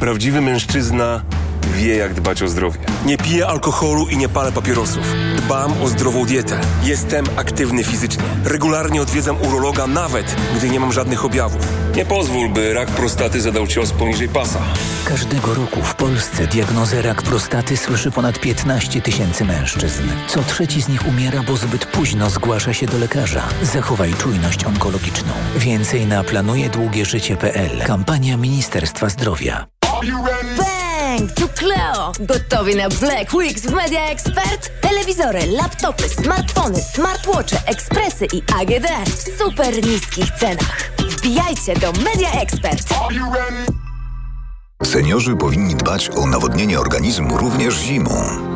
Prawdziwy mężczyzna wie, jak dbać o zdrowie. Nie piję alkoholu i nie palę papierosów. Dbam o zdrową dietę. Jestem aktywny fizycznie. Regularnie odwiedzam urologa, nawet gdy nie mam żadnych objawów. Nie pozwól, by rak prostaty zadał cios poniżej pasa. Każdego roku w Polsce diagnozę rak prostaty słyszy ponad 15 tysięcy mężczyzn. Co trzeci z nich umiera, bo zbyt późno zgłasza się do lekarza. Zachowaj czujność onkologiczną. Więcej na planujedługieżycie.pl. Kampania Ministerstwa Zdrowia. Bang! Tu Cleo! Gotowi na Black Weeks w Media Expert? Telewizory, laptopy, smartfony, smartwatche, ekspresy i AGD w super niskich cenach. Wbijajcie do Media Expert! Seniorzy powinni dbać o nawodnienie organizmu również zimą.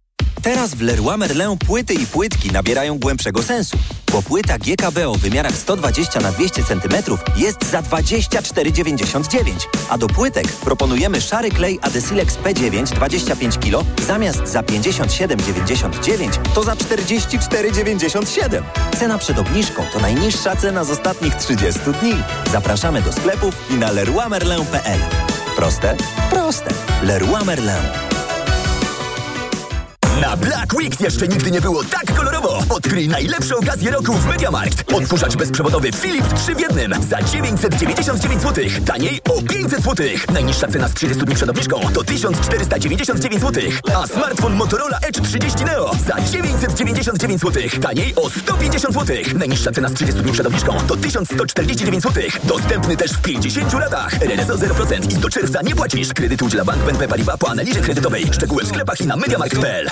Teraz w Leroy Merlin płyty i płytki nabierają głębszego sensu, bo płyta GKB o wymiarach 120 na 200 cm jest za 24,99, a do płytek proponujemy szary klej Adesilex P9 25 kg zamiast za 57,99 to za 44,97. Cena przed obniżką to najniższa cena z ostatnich 30 dni. Zapraszamy do sklepów i na leroymerlin.pl. Proste? Proste. Leroy Merlin. Na Black Weeks jeszcze nigdy nie było tak kolorowo. Odkryj najlepsze okazje roku w MediaMarkt. Odkurzacz bezprzewodowy Philips 3 w 1 za 999 zł. Taniej o 500 zł. Najniższa cena z 30 dni przed obniżką to 1499 zł. A smartfon Motorola Edge 30 Neo za 999 zł. Taniej o 150 zł. Najniższa cena z 30 dni przed obniżką to 1149 zł. Dostępny też w 50 latach. RRSO 0% i do czerwca nie płacisz. Kredyt udziela Bank BNP Paribas po analizie kredytowej. Szczegóły w sklepach i na MediaMarkt.pl.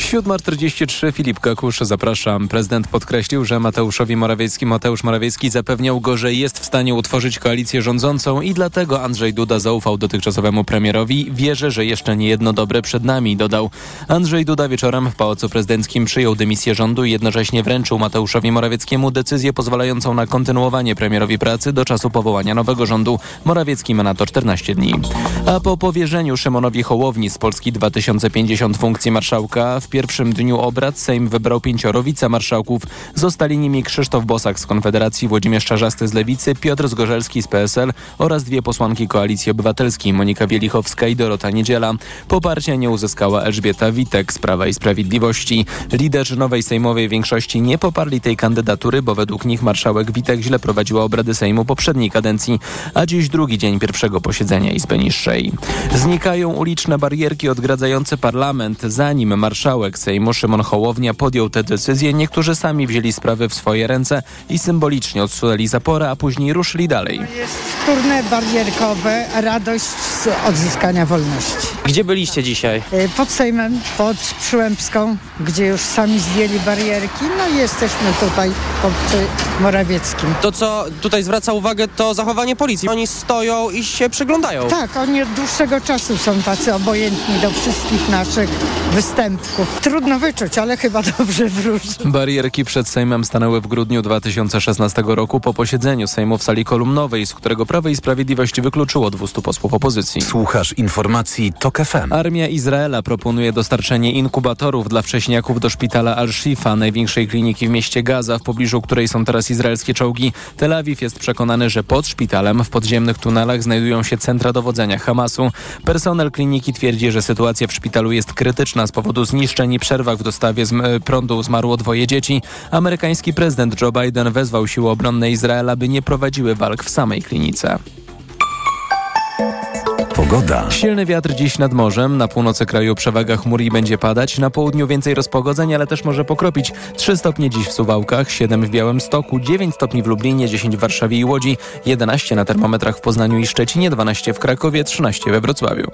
7.43 Filip Kakusz, zapraszam. Prezydent podkreślił, że Mateuszowi Morawiecki, Mateusz Morawiecki zapewniał go, że jest w stanie utworzyć koalicję rządzącą i dlatego Andrzej Duda zaufał dotychczasowemu premierowi. Wierzę, że jeszcze nie jedno dobre przed nami, dodał. Andrzej Duda wieczorem w Pałacu Prezydenckim przyjął dymisję rządu i jednocześnie wręczył Mateuszowi Morawieckiemu decyzję pozwalającą na kontynuowanie premierowi pracy do czasu powołania nowego rządu. Morawiecki ma na to 14 dni. A po powierzeniu Szymonowi Hołowni z Polski 2050 funkcji marszałka w pierwszym dniu obrad Sejm wybrał pięcioro wicemarszałków. Zostali nimi Krzysztof Bosak z Konfederacji, Włodzimierz Czarzasty z Lewicy, Piotr Zgorzelski z PSL oraz dwie posłanki Koalicji Obywatelskiej, Monika Wielichowska i Dorota Niedziela. Poparcia nie uzyskała Elżbieta Witek z Prawa i Sprawiedliwości. Liderzy nowej sejmowej większości nie poparli tej kandydatury, bo według nich marszałek Witek źle prowadziła obrady Sejmu poprzedniej kadencji, a dziś drugi dzień pierwszego posiedzenia Izby Niższej. Znikają uliczne barierki odgradzające parlament, zanim marszałek Sejmu Szymon Hołownia podjął tę decyzję, niektórzy sami wzięli sprawy w swoje ręce i symbolicznie odsunęli zaporę, a później ruszyli dalej. Jest turne barierkowe, radość z odzyskania wolności. Gdzie byliście dzisiaj? Y, Pod Sejmem, pod Przyłębską, gdzie już sami zdjęli barierki, no i jesteśmy tutaj pod y, Morawieckim. To, co tutaj zwraca uwagę, to zachowanie policji. Oni stoją i się przyglądają. Tak, oni od dłuższego czasu są tacy obojętni do wszystkich naszych występków. Trudno wyczuć, ale chyba dobrze wróży. Barierki przed Sejmem stanęły w grudniu 2016 roku po posiedzeniu Sejmu w sali kolumnowej, z którego Prawo i Sprawiedliwość wykluczyło 200 posłów opozycji. Słuchasz informacji TOK FM. Armia Izraela proponuje dostarczenie inkubatorów dla wcześniaków do szpitala Al-Shifa, największej kliniki w mieście Gaza, w pobliżu której są teraz izraelskie czołgi. Tel Awiw jest przekonany, że pod szpitalem w podziemnych tunelach znajdują się centra dowodzenia Hamasu. Personel kliniki twierdzi, że sytuacja w szpitalu jest krytyczna z powodu zniszczeń i przerwach w dostawie prądu zmarło dwoje dzieci. Amerykański prezydent Joe Biden wezwał siły obronne Izraela, by nie prowadziły walk w samej klinice. Pogoda. Silny wiatr dziś nad morzem, na północy kraju przewaga chmur i będzie padać, na południu więcej rozpogodzeń, ale też może pokropić. 3 stopnie dziś w Suwałkach, 7 w Białymstoku, 9 stopni w Lublinie, 10 w Warszawie i Łodzi, 11 na termometrach w Poznaniu i Szczecinie, 12 w Krakowie, 13 we Wrocławiu.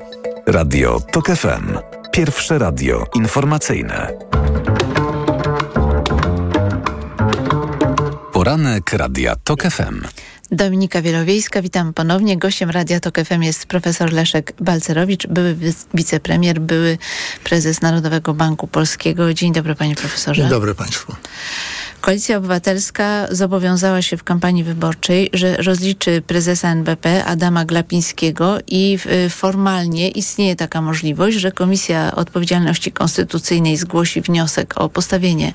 Radio TOK FM. Pierwsze radio informacyjne. Poranek Radia TOK FM. Dominika Wielowiejska, witam ponownie. Gościem Radia Tok FM jest profesor Leszek Balcerowicz, były wic- wicepremier, były prezes Narodowego Banku Polskiego. Dzień dobry panie profesorze. Dzień dobry Państwu. Koalicja Obywatelska zobowiązała się w kampanii wyborczej, że rozliczy prezesa NBP Adama Glapińskiego i formalnie istnieje taka możliwość, że Komisja Odpowiedzialności Konstytucyjnej zgłosi wniosek o postawienie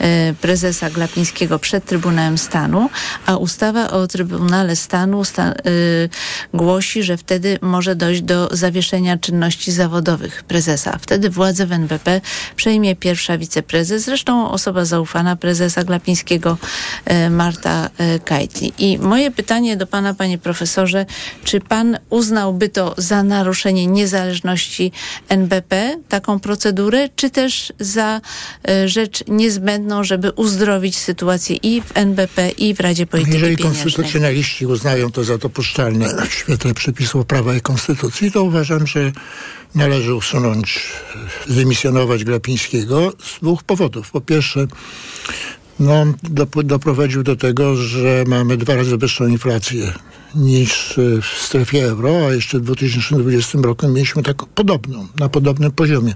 y, prezesa Glapińskiego przed Trybunałem Stanu, a ustawa o Trybunale Stanu sta, y, głosi, że wtedy może dojść do zawieszenia czynności zawodowych prezesa. Wtedy władzę w NBP przejmie pierwsza wiceprezes, zresztą osoba zaufana prezesa Glapińskiego, e, Marta e, Kajtli. I moje pytanie do pana, panie profesorze, czy pan uznałby to za naruszenie niezależności NBP, taką procedurę, czy też za e, rzecz niezbędną, żeby uzdrowić sytuację i w NBP, i w Radzie Polityki Jeżeli Pieniężnej? konstytucjonaliści uznają to za dopuszczalne w świetle przepisów prawa i konstytucji, to uważam, że należy usunąć, zdymisjonować Glapińskiego z dwóch powodów. Po pierwsze, no, doprowadził do tego, że mamy dwa razy wyższą inflację niż w strefie euro, a jeszcze w 2020 roku mieliśmy taką podobną, na podobnym poziomie.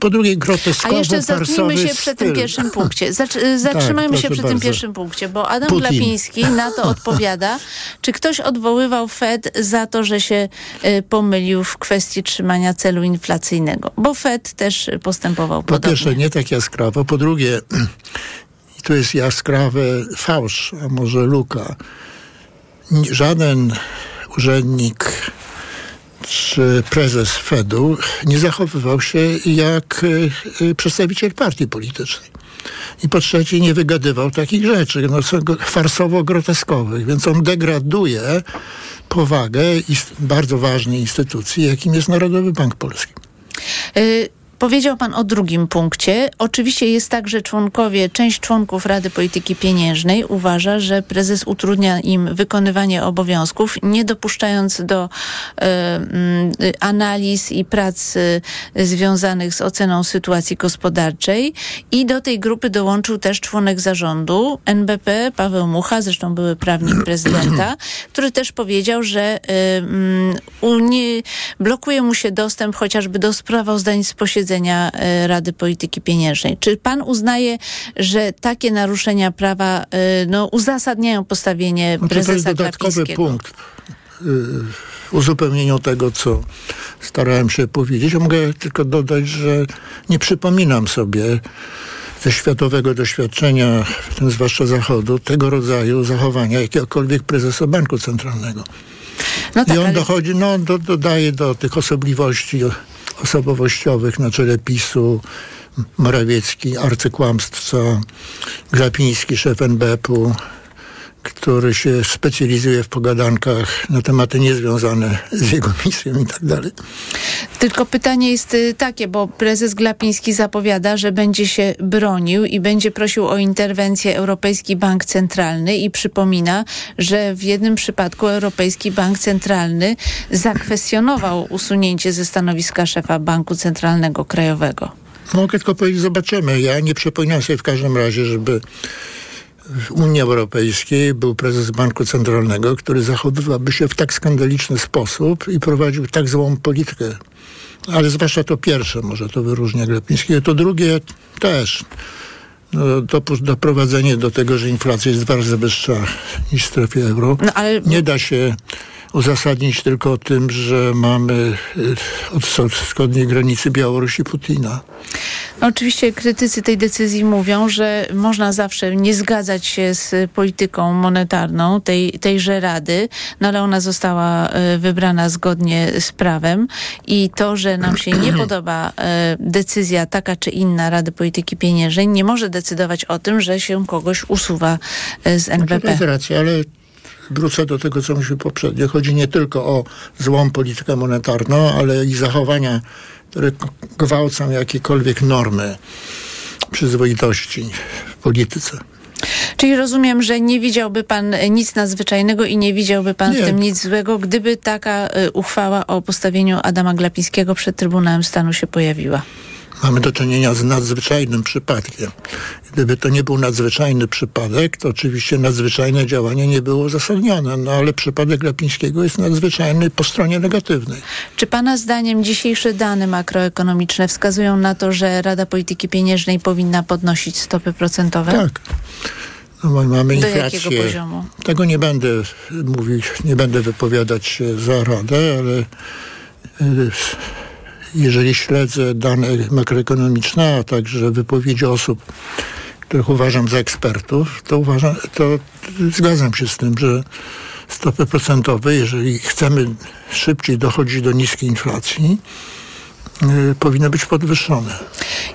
Po drugie, groteskowo A jeszcze zatrzymajmy się styl. przy tym pierwszym punkcie. Zatr- zatrzymajmy tak, się przy bardzo. tym pierwszym punkcie, bo Adam Putin. Glapiński na to odpowiada. Czy ktoś odwoływał Fed za to, że się y, pomylił w kwestii trzymania celu inflacyjnego? Bo Fed też postępował Po podobnie. pierwsze, nie tak jaskrawo. Po drugie, tu jest jaskrawy fałsz, a może luka. Żaden urzędnik czy prezes Fedu nie zachowywał się jak y, y, przedstawiciel partii politycznej. I po trzecie nie wygadywał takich rzeczy, no, są farsowo-groteskowych, więc on degraduje powagę bardzo ważnej instytucji, jakim jest Narodowy Bank Polski. Y, Powiedział pan o drugim punkcie. Oczywiście jest tak, że członkowie, część członków Rady Polityki Pieniężnej uważa, że prezes utrudnia im wykonywanie obowiązków, nie dopuszczając do y, y, analiz i prac y, związanych z oceną sytuacji gospodarczej. I do tej grupy dołączył też członek zarządu NBP, Paweł Mucha, zresztą były prawnik prezydenta, który też powiedział, że y, mm, blokuje mu się dostęp chociażby do sprawozdań z posiedzenia y, Rady Polityki Pieniężnej. Czy pan uznaje, że takie naruszenia prawa y, no, uzasadniają postawienie No to, to jest prezesa dodatkowy punkt w uzupełnieniu tego, co starałem się powiedzieć. Ja mogę tylko dodać, że nie przypominam sobie ze światowego doświadczenia, w tym zwłaszcza Zachodu, tego rodzaju zachowania jakiegokolwiek prezesa Banku Centralnego. No I tak, on ale- dochodzi, no do, dodaje do tych osobliwości osobowościowych na czele PiSu, Morawiecki, arcykłamstwa, Glapiński, szef NBP-u, który się specjalizuje w pogadankach na tematy niezwiązane z jego misją i tak dalej. Tylko pytanie jest y, takie, bo prezes Glapiński zapowiada, że będzie się bronił i będzie prosił o interwencję Europejski Bank Centralny i przypomina, że w jednym przypadku Europejski Bank Centralny zakwestionował usunięcie ze stanowiska szefa Banku Centralnego Krajowego. Mogę tylko powiedzieć, zobaczymy. Ja nie przypominam sobie w każdym razie, żeby w Unii Europejskiej był prezes Banku Centralnego, który zachowywałby się w tak skandaliczny sposób i prowadził tak złą politykę. Ale zwłaszcza to pierwsze może to wyróżnia Glapińskiego. To drugie też. No, dopu- doprowadzenie do tego, że inflacja jest dwa razy wyższa niż w strefie euro. No, ale... Nie da się uzasadnić tylko tym, że mamy y, od wschod- wschodniej granicy Białorusi Putina. No, oczywiście krytycy tej decyzji mówią, że można zawsze nie zgadzać się z polityką monetarną tej, tejże Rady, no ale ona została e, wybrana zgodnie z prawem i to, że nam się nie podoba e, decyzja taka czy inna Rady Polityki Pieniężnej, nie może decydować o tym, że się kogoś usuwa z To jest NBP. racja, ale wrócę do tego, co mówiłem poprzednio. Chodzi nie tylko o złą politykę monetarną, ale i zachowania, które gwałcą jakiekolwiek normy przyzwoitości w polityce. Czyli rozumiem, że nie widziałby pan nic nadzwyczajnego i nie widziałby pan Nie. w tym nic złego, gdyby taka e, uchwała o postawieniu Adama Glapińskiego przed Trybunałem Stanu się pojawiła. Mamy do czynienia z nadzwyczajnym przypadkiem. Gdyby to nie był nadzwyczajny przypadek, to oczywiście nadzwyczajne działanie nie było uzasadnione, no ale przypadek Glapińskiego jest nadzwyczajny po stronie negatywnej. Czy Pana zdaniem dzisiejsze dane makroekonomiczne wskazują na to, że Rada Polityki Pieniężnej powinna podnosić stopy procentowe? Tak. No, mamy Do inflację. jakiego poziomu? Tego nie będę mówić, nie będę wypowiadać się za Radę, ale y, jeżeli śledzę dane makroekonomiczne, a także wypowiedzi osób, których uważam za ekspertów, to uważam, to zgadzam się z tym, że stopy procentowe, jeżeli chcemy szybciej dochodzić do niskiej inflacji, y, powinny być podwyższone.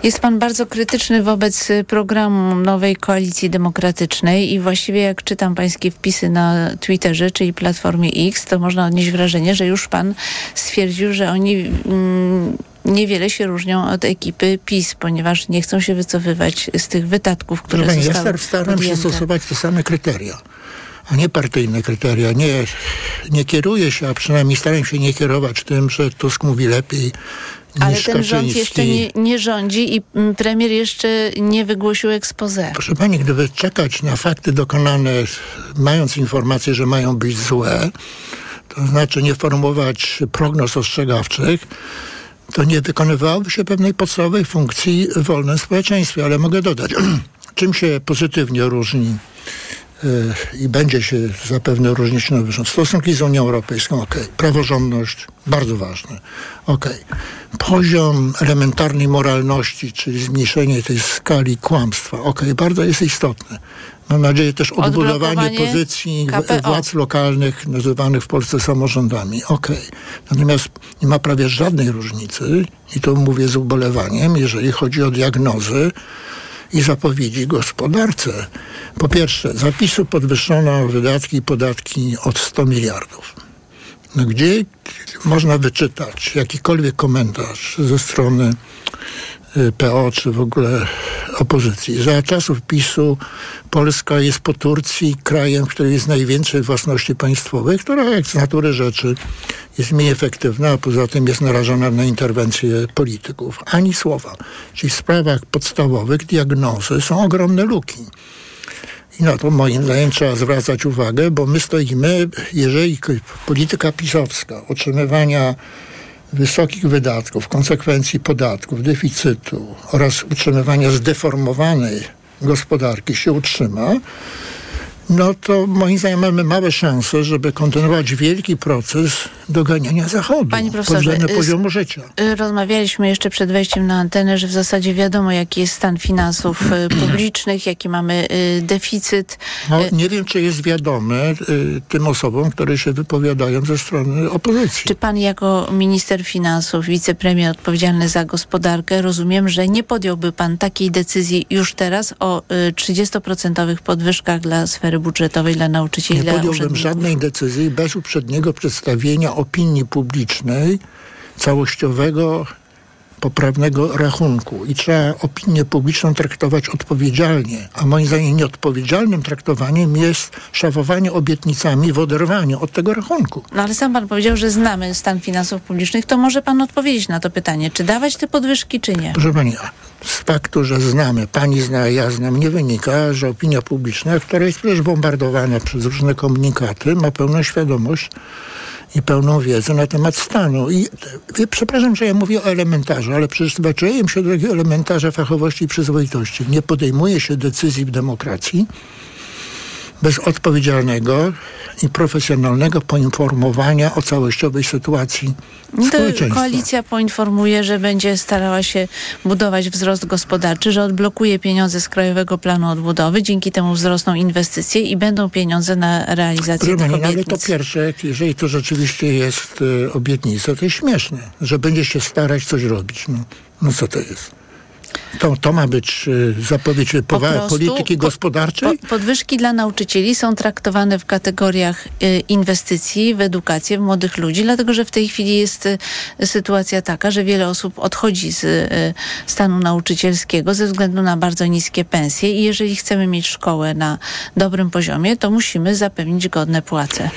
Jest pan bardzo krytyczny wobec y, programu nowej koalicji demokratycznej i właściwie jak czytam pańskie wpisy na Twitterze, czyli Platformie X, to można odnieść wrażenie, że już pan stwierdził, że oni mm, niewiele się różnią od ekipy PiS, ponieważ nie chcą się wycofywać z tych wydatków, które pani, ja zostały star- staram się stosować te same kryteria, a nie partyjne kryteria. Nie, nie kieruję się, a przynajmniej staram się nie kierować tym, że Tusk mówi lepiej, Ale ten rząd jeszcze nie, nie rządzi i mm, premier jeszcze nie wygłosił expose. Proszę pani, gdyby czekać na fakty dokonane, mając informację, że mają być złe, to znaczy nie formułować prognoz ostrzegawczych, to nie wykonywałoby się pewnej podstawowej funkcji w wolnym społeczeństwie. Ale mogę dodać, czym się pozytywnie różni i będzie się zapewne różnić nowy rząd. Stosunki z Unią Europejską, ok. Praworządność, bardzo ważne, ok. Poziom elementarnej moralności, czyli zmniejszenie tej skali kłamstwa, ok. Bardzo jest istotne. Mam nadzieję też odbudowanie pozycji KPO. władz lokalnych, nazywanych w Polsce samorządami. Ok. Natomiast nie ma prawie żadnej różnicy, i to mówię z ubolewaniem, jeżeli chodzi o diagnozy i zapowiedzi gospodarce. Po pierwsze, zapisu podwyższono wydatki i podatki od 100 miliardów. No gdzie można wyczytać jakikolwiek komentarz ze strony PO czy w ogóle opozycji. Za czasów PiSu Polska jest po Turcji krajem, w którym jest najwięcej własności państwowej, która jak z natury rzeczy jest mniej efektywna, a poza tym jest narażona na interwencje polityków. Ani słowa. Czyli w sprawach podstawowych diagnozy są ogromne luki. I na to moim zdaniem trzeba zwracać uwagę, bo my stoimy, jeżeli polityka pisowska utrzymywania wysokich wydatków, konsekwencji podatków, deficytu oraz utrzymywania zdeformowanej gospodarki się utrzyma, no to moim zdaniem mamy małe szanse, żeby kontynuować wielki proces doganiania Zachodu Panie profesorze, pod poziomu życia. Y, rozmawialiśmy jeszcze przed wejściem na antenę, że w zasadzie wiadomo, jaki jest stan finansów y, publicznych, jaki mamy y, deficyt. No, nie wiem, czy jest wiadome tym osobom, które się wypowiadają ze strony opozycji. Czy pan jako minister finansów, wicepremier odpowiedzialny za gospodarkę, rozumiem, że nie podjąłby pan takiej decyzji już teraz o 30% podwyżkach dla sfery budżetowej dla nauczycieli. Nie podjąłbym żadnej decyzji bez uprzedniego przedstawienia opinii publicznej całościowego poprawnego rachunku i trzeba opinię publiczną traktować odpowiedzialnie, a moim zdaniem nieodpowiedzialnym traktowaniem jest szafowanie obietnicami w oderwaniu od tego rachunku. No ale sam pan powiedział, że znamy stan finansów publicznych, to może pan odpowiedzieć na to pytanie, czy dawać te podwyżki, czy nie? Proszę pani, z faktu, że znamy, pani zna, ja znam, nie wynika, że opinia publiczna, która jest przecież bombardowana przez różne komunikaty, ma pełną świadomość i pełną wiedzę na temat stanu. I przepraszam, że ja mówię o elementarzu, ale przyzwyczaiłem się do takiego elementarza fachowości i przyzwoitości. Nie podejmuje się decyzji w demokracji bez odpowiedzialnego i profesjonalnego poinformowania o całościowej sytuacji społeczeństwa. Koalicja poinformuje, że będzie starała się budować wzrost gospodarczy, że odblokuje pieniądze z Krajowego Planu Odbudowy, dzięki temu wzrosną inwestycje i będą pieniądze na realizację Proszę tych obietnic. Ale to pierwsze, jeżeli to rzeczywiście jest y, obietnica, to jest śmieszne, że będzie się starać coś robić. No, no co to jest? To, to ma być y, zapowiedź po polityki gospodarczej? Po, podwyżki dla nauczycieli są traktowane w kategoriach y, inwestycji w edukację, w młodych ludzi, dlatego że w tej chwili jest y, sytuacja taka, że wiele osób odchodzi z stanu nauczycielskiego ze względu na bardzo niskie pensje i jeżeli chcemy mieć szkołę na dobrym poziomie, to musimy zapewnić godne płace.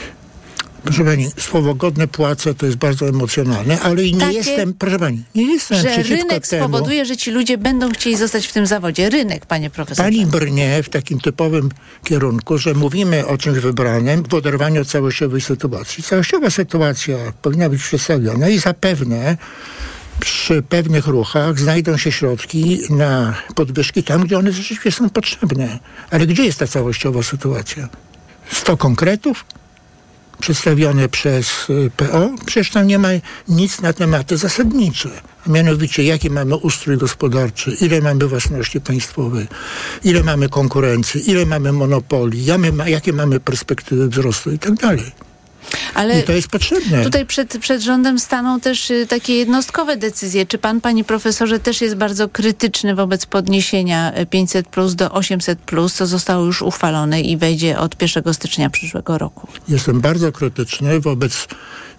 Proszę pani, słowo godne płace to jest bardzo emocjonalne, ale nie Takie, jestem, proszę pani, nie jestem że rynek temu. spowoduje, że ci ludzie będą chcieli zostać w tym zawodzie. Rynek, panie profesorze. Pani brnie w takim typowym kierunku, że mówimy o czymś wybranym w oderwaniu od całościowej sytuacji. Całościowa sytuacja powinna być przedstawiona i zapewne przy pewnych ruchach znajdą się środki na podwyżki tam, gdzie one rzeczywiście są potrzebne. Ale gdzie jest ta całościowa sytuacja? 100 konkretów? Przedstawione przez y, PO, przecież tam nie ma nic na tematy zasadnicze. A mianowicie, jaki mamy ustrój gospodarczy, ile mamy własności państwowej, ile mamy konkurencji, ile mamy monopoli, jakie mamy perspektywy wzrostu i tak. Ale I to jest potrzebne. Tutaj przed, przed rządem staną też y, takie jednostkowe decyzje. Czy pan, panie profesorze, też jest bardzo krytyczny wobec podniesienia 500 y, plus do 800 plus, co zostało już uchwalone i wejdzie od 1 stycznia przyszłego roku? Jestem bardzo krytyczny wobec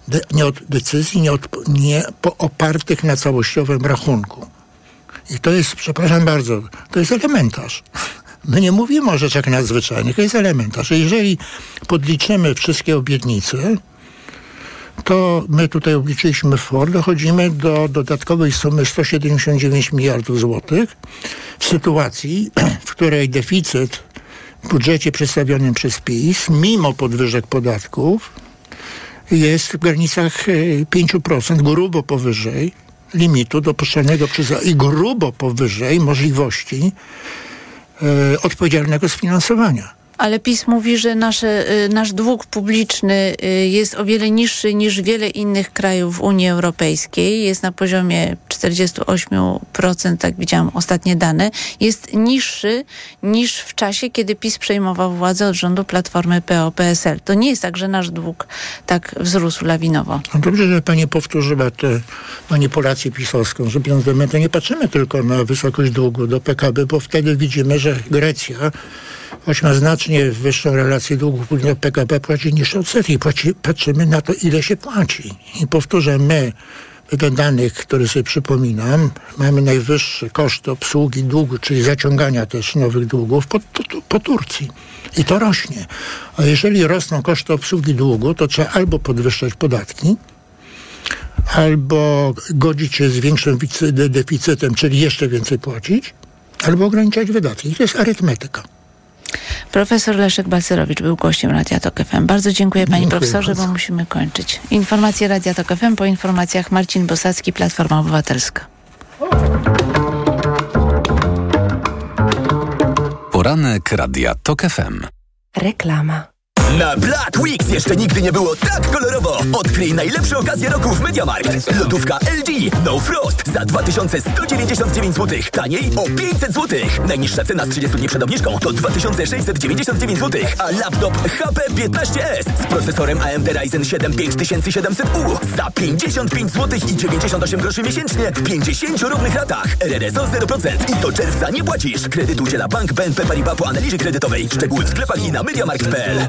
de, nie od decyzji nie, od, nie po, opartych na całościowym rachunku. I to jest, przepraszam bardzo, to jest elementarz. My nie mówimy o rzeczach nadzwyczajnych, to jest elementarz. Jeżeli podliczymy wszystkie obietnice, to my tutaj obliczyliśmy FOR, dochodzimy do dodatkowej sumy 179 miliardów złotych w sytuacji, w której deficyt w budżecie przedstawionym przez PiS, mimo podwyżek podatków, jest w granicach 5%, grubo powyżej limitu dopuszczalnego przez i grubo powyżej możliwości e, odpowiedzialnego sfinansowania. Ale PiS mówi, że nasze, y, nasz dług publiczny y, jest o wiele niższy niż wiele innych krajów Unii Europejskiej. Jest na poziomie 48%, tak widziałam ostatnie dane. Jest niższy niż w czasie, kiedy PiS przejmował władzę od rządu Platformy PO-PSL. To nie jest tak, że nasz dług tak wzrósł lawinowo. No dobrze, że pani powtórzyła tę manipulację pisowską, że my to nie patrzymy tylko na wysokość długu do PKB, bo wtedy widzimy, że Grecja choć ma znacznie wyższą relację długu do PKB, płaci niż odsetki. Płaci, patrzymy na to, ile się płaci. I powtórzę, my wedle danych, które sobie przypominam, mamy najwyższy koszt obsługi długu, czyli zaciągania też nowych długów po, po Turcji. I to rośnie. A jeżeli rosną koszty obsługi długu, to trzeba albo podwyższać podatki, albo godzić się z większym deficytem, czyli jeszcze więcej płacić, albo ograniczać wydatki. I to jest arytmetyka. Profesor Leszek Balcerowicz był gościem Radia Tok FM. Bardzo dziękuję panie dziękuję profesorze, bardzo. bo musimy kończyć. Informacje Radia Tok FM po informacjach Marcin Bosacki, Platforma Obywatelska. Poranek Radia Tok FM. Reklama. Na Black Weeks jeszcze nigdy nie było tak kolorowo. Odkryj najlepsze okazje roku w MediaMarkt. Lodówka LG No Frost za 2199 zł. Taniej o 500 zł. Najniższa cena z 30 dni przed obniżką to 2699 zł. A laptop HP 15s z procesorem AMD Ryzen 7 5700U za 55 zł i 98 groszy miesięcznie w 50 równych ratach. RRSO 0%. I do czerwca nie płacisz. Kredyt udziela Bank BNP Paribas po analizie kredytowej. Szczegóły w sklepach i na MediaMarkt.pl.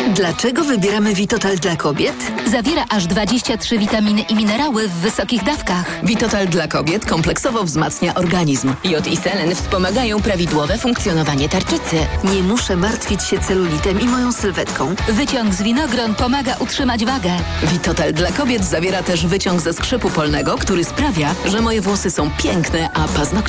Dlaczego wybieramy Vitotal dla kobiet? Zawiera aż 23 witaminy i minerały w wysokich dawkach. Vitotal dla kobiet kompleksowo wzmacnia organizm. Jod i selen wspomagają prawidłowe funkcjonowanie tarczycy. Nie muszę martwić się celulitem i moją sylwetką. Wyciąg z winogron pomaga utrzymać wagę. Vitotal dla kobiet zawiera też wyciąg ze skrzypu polnego, który sprawia, że moje włosy są piękne, a paznokcie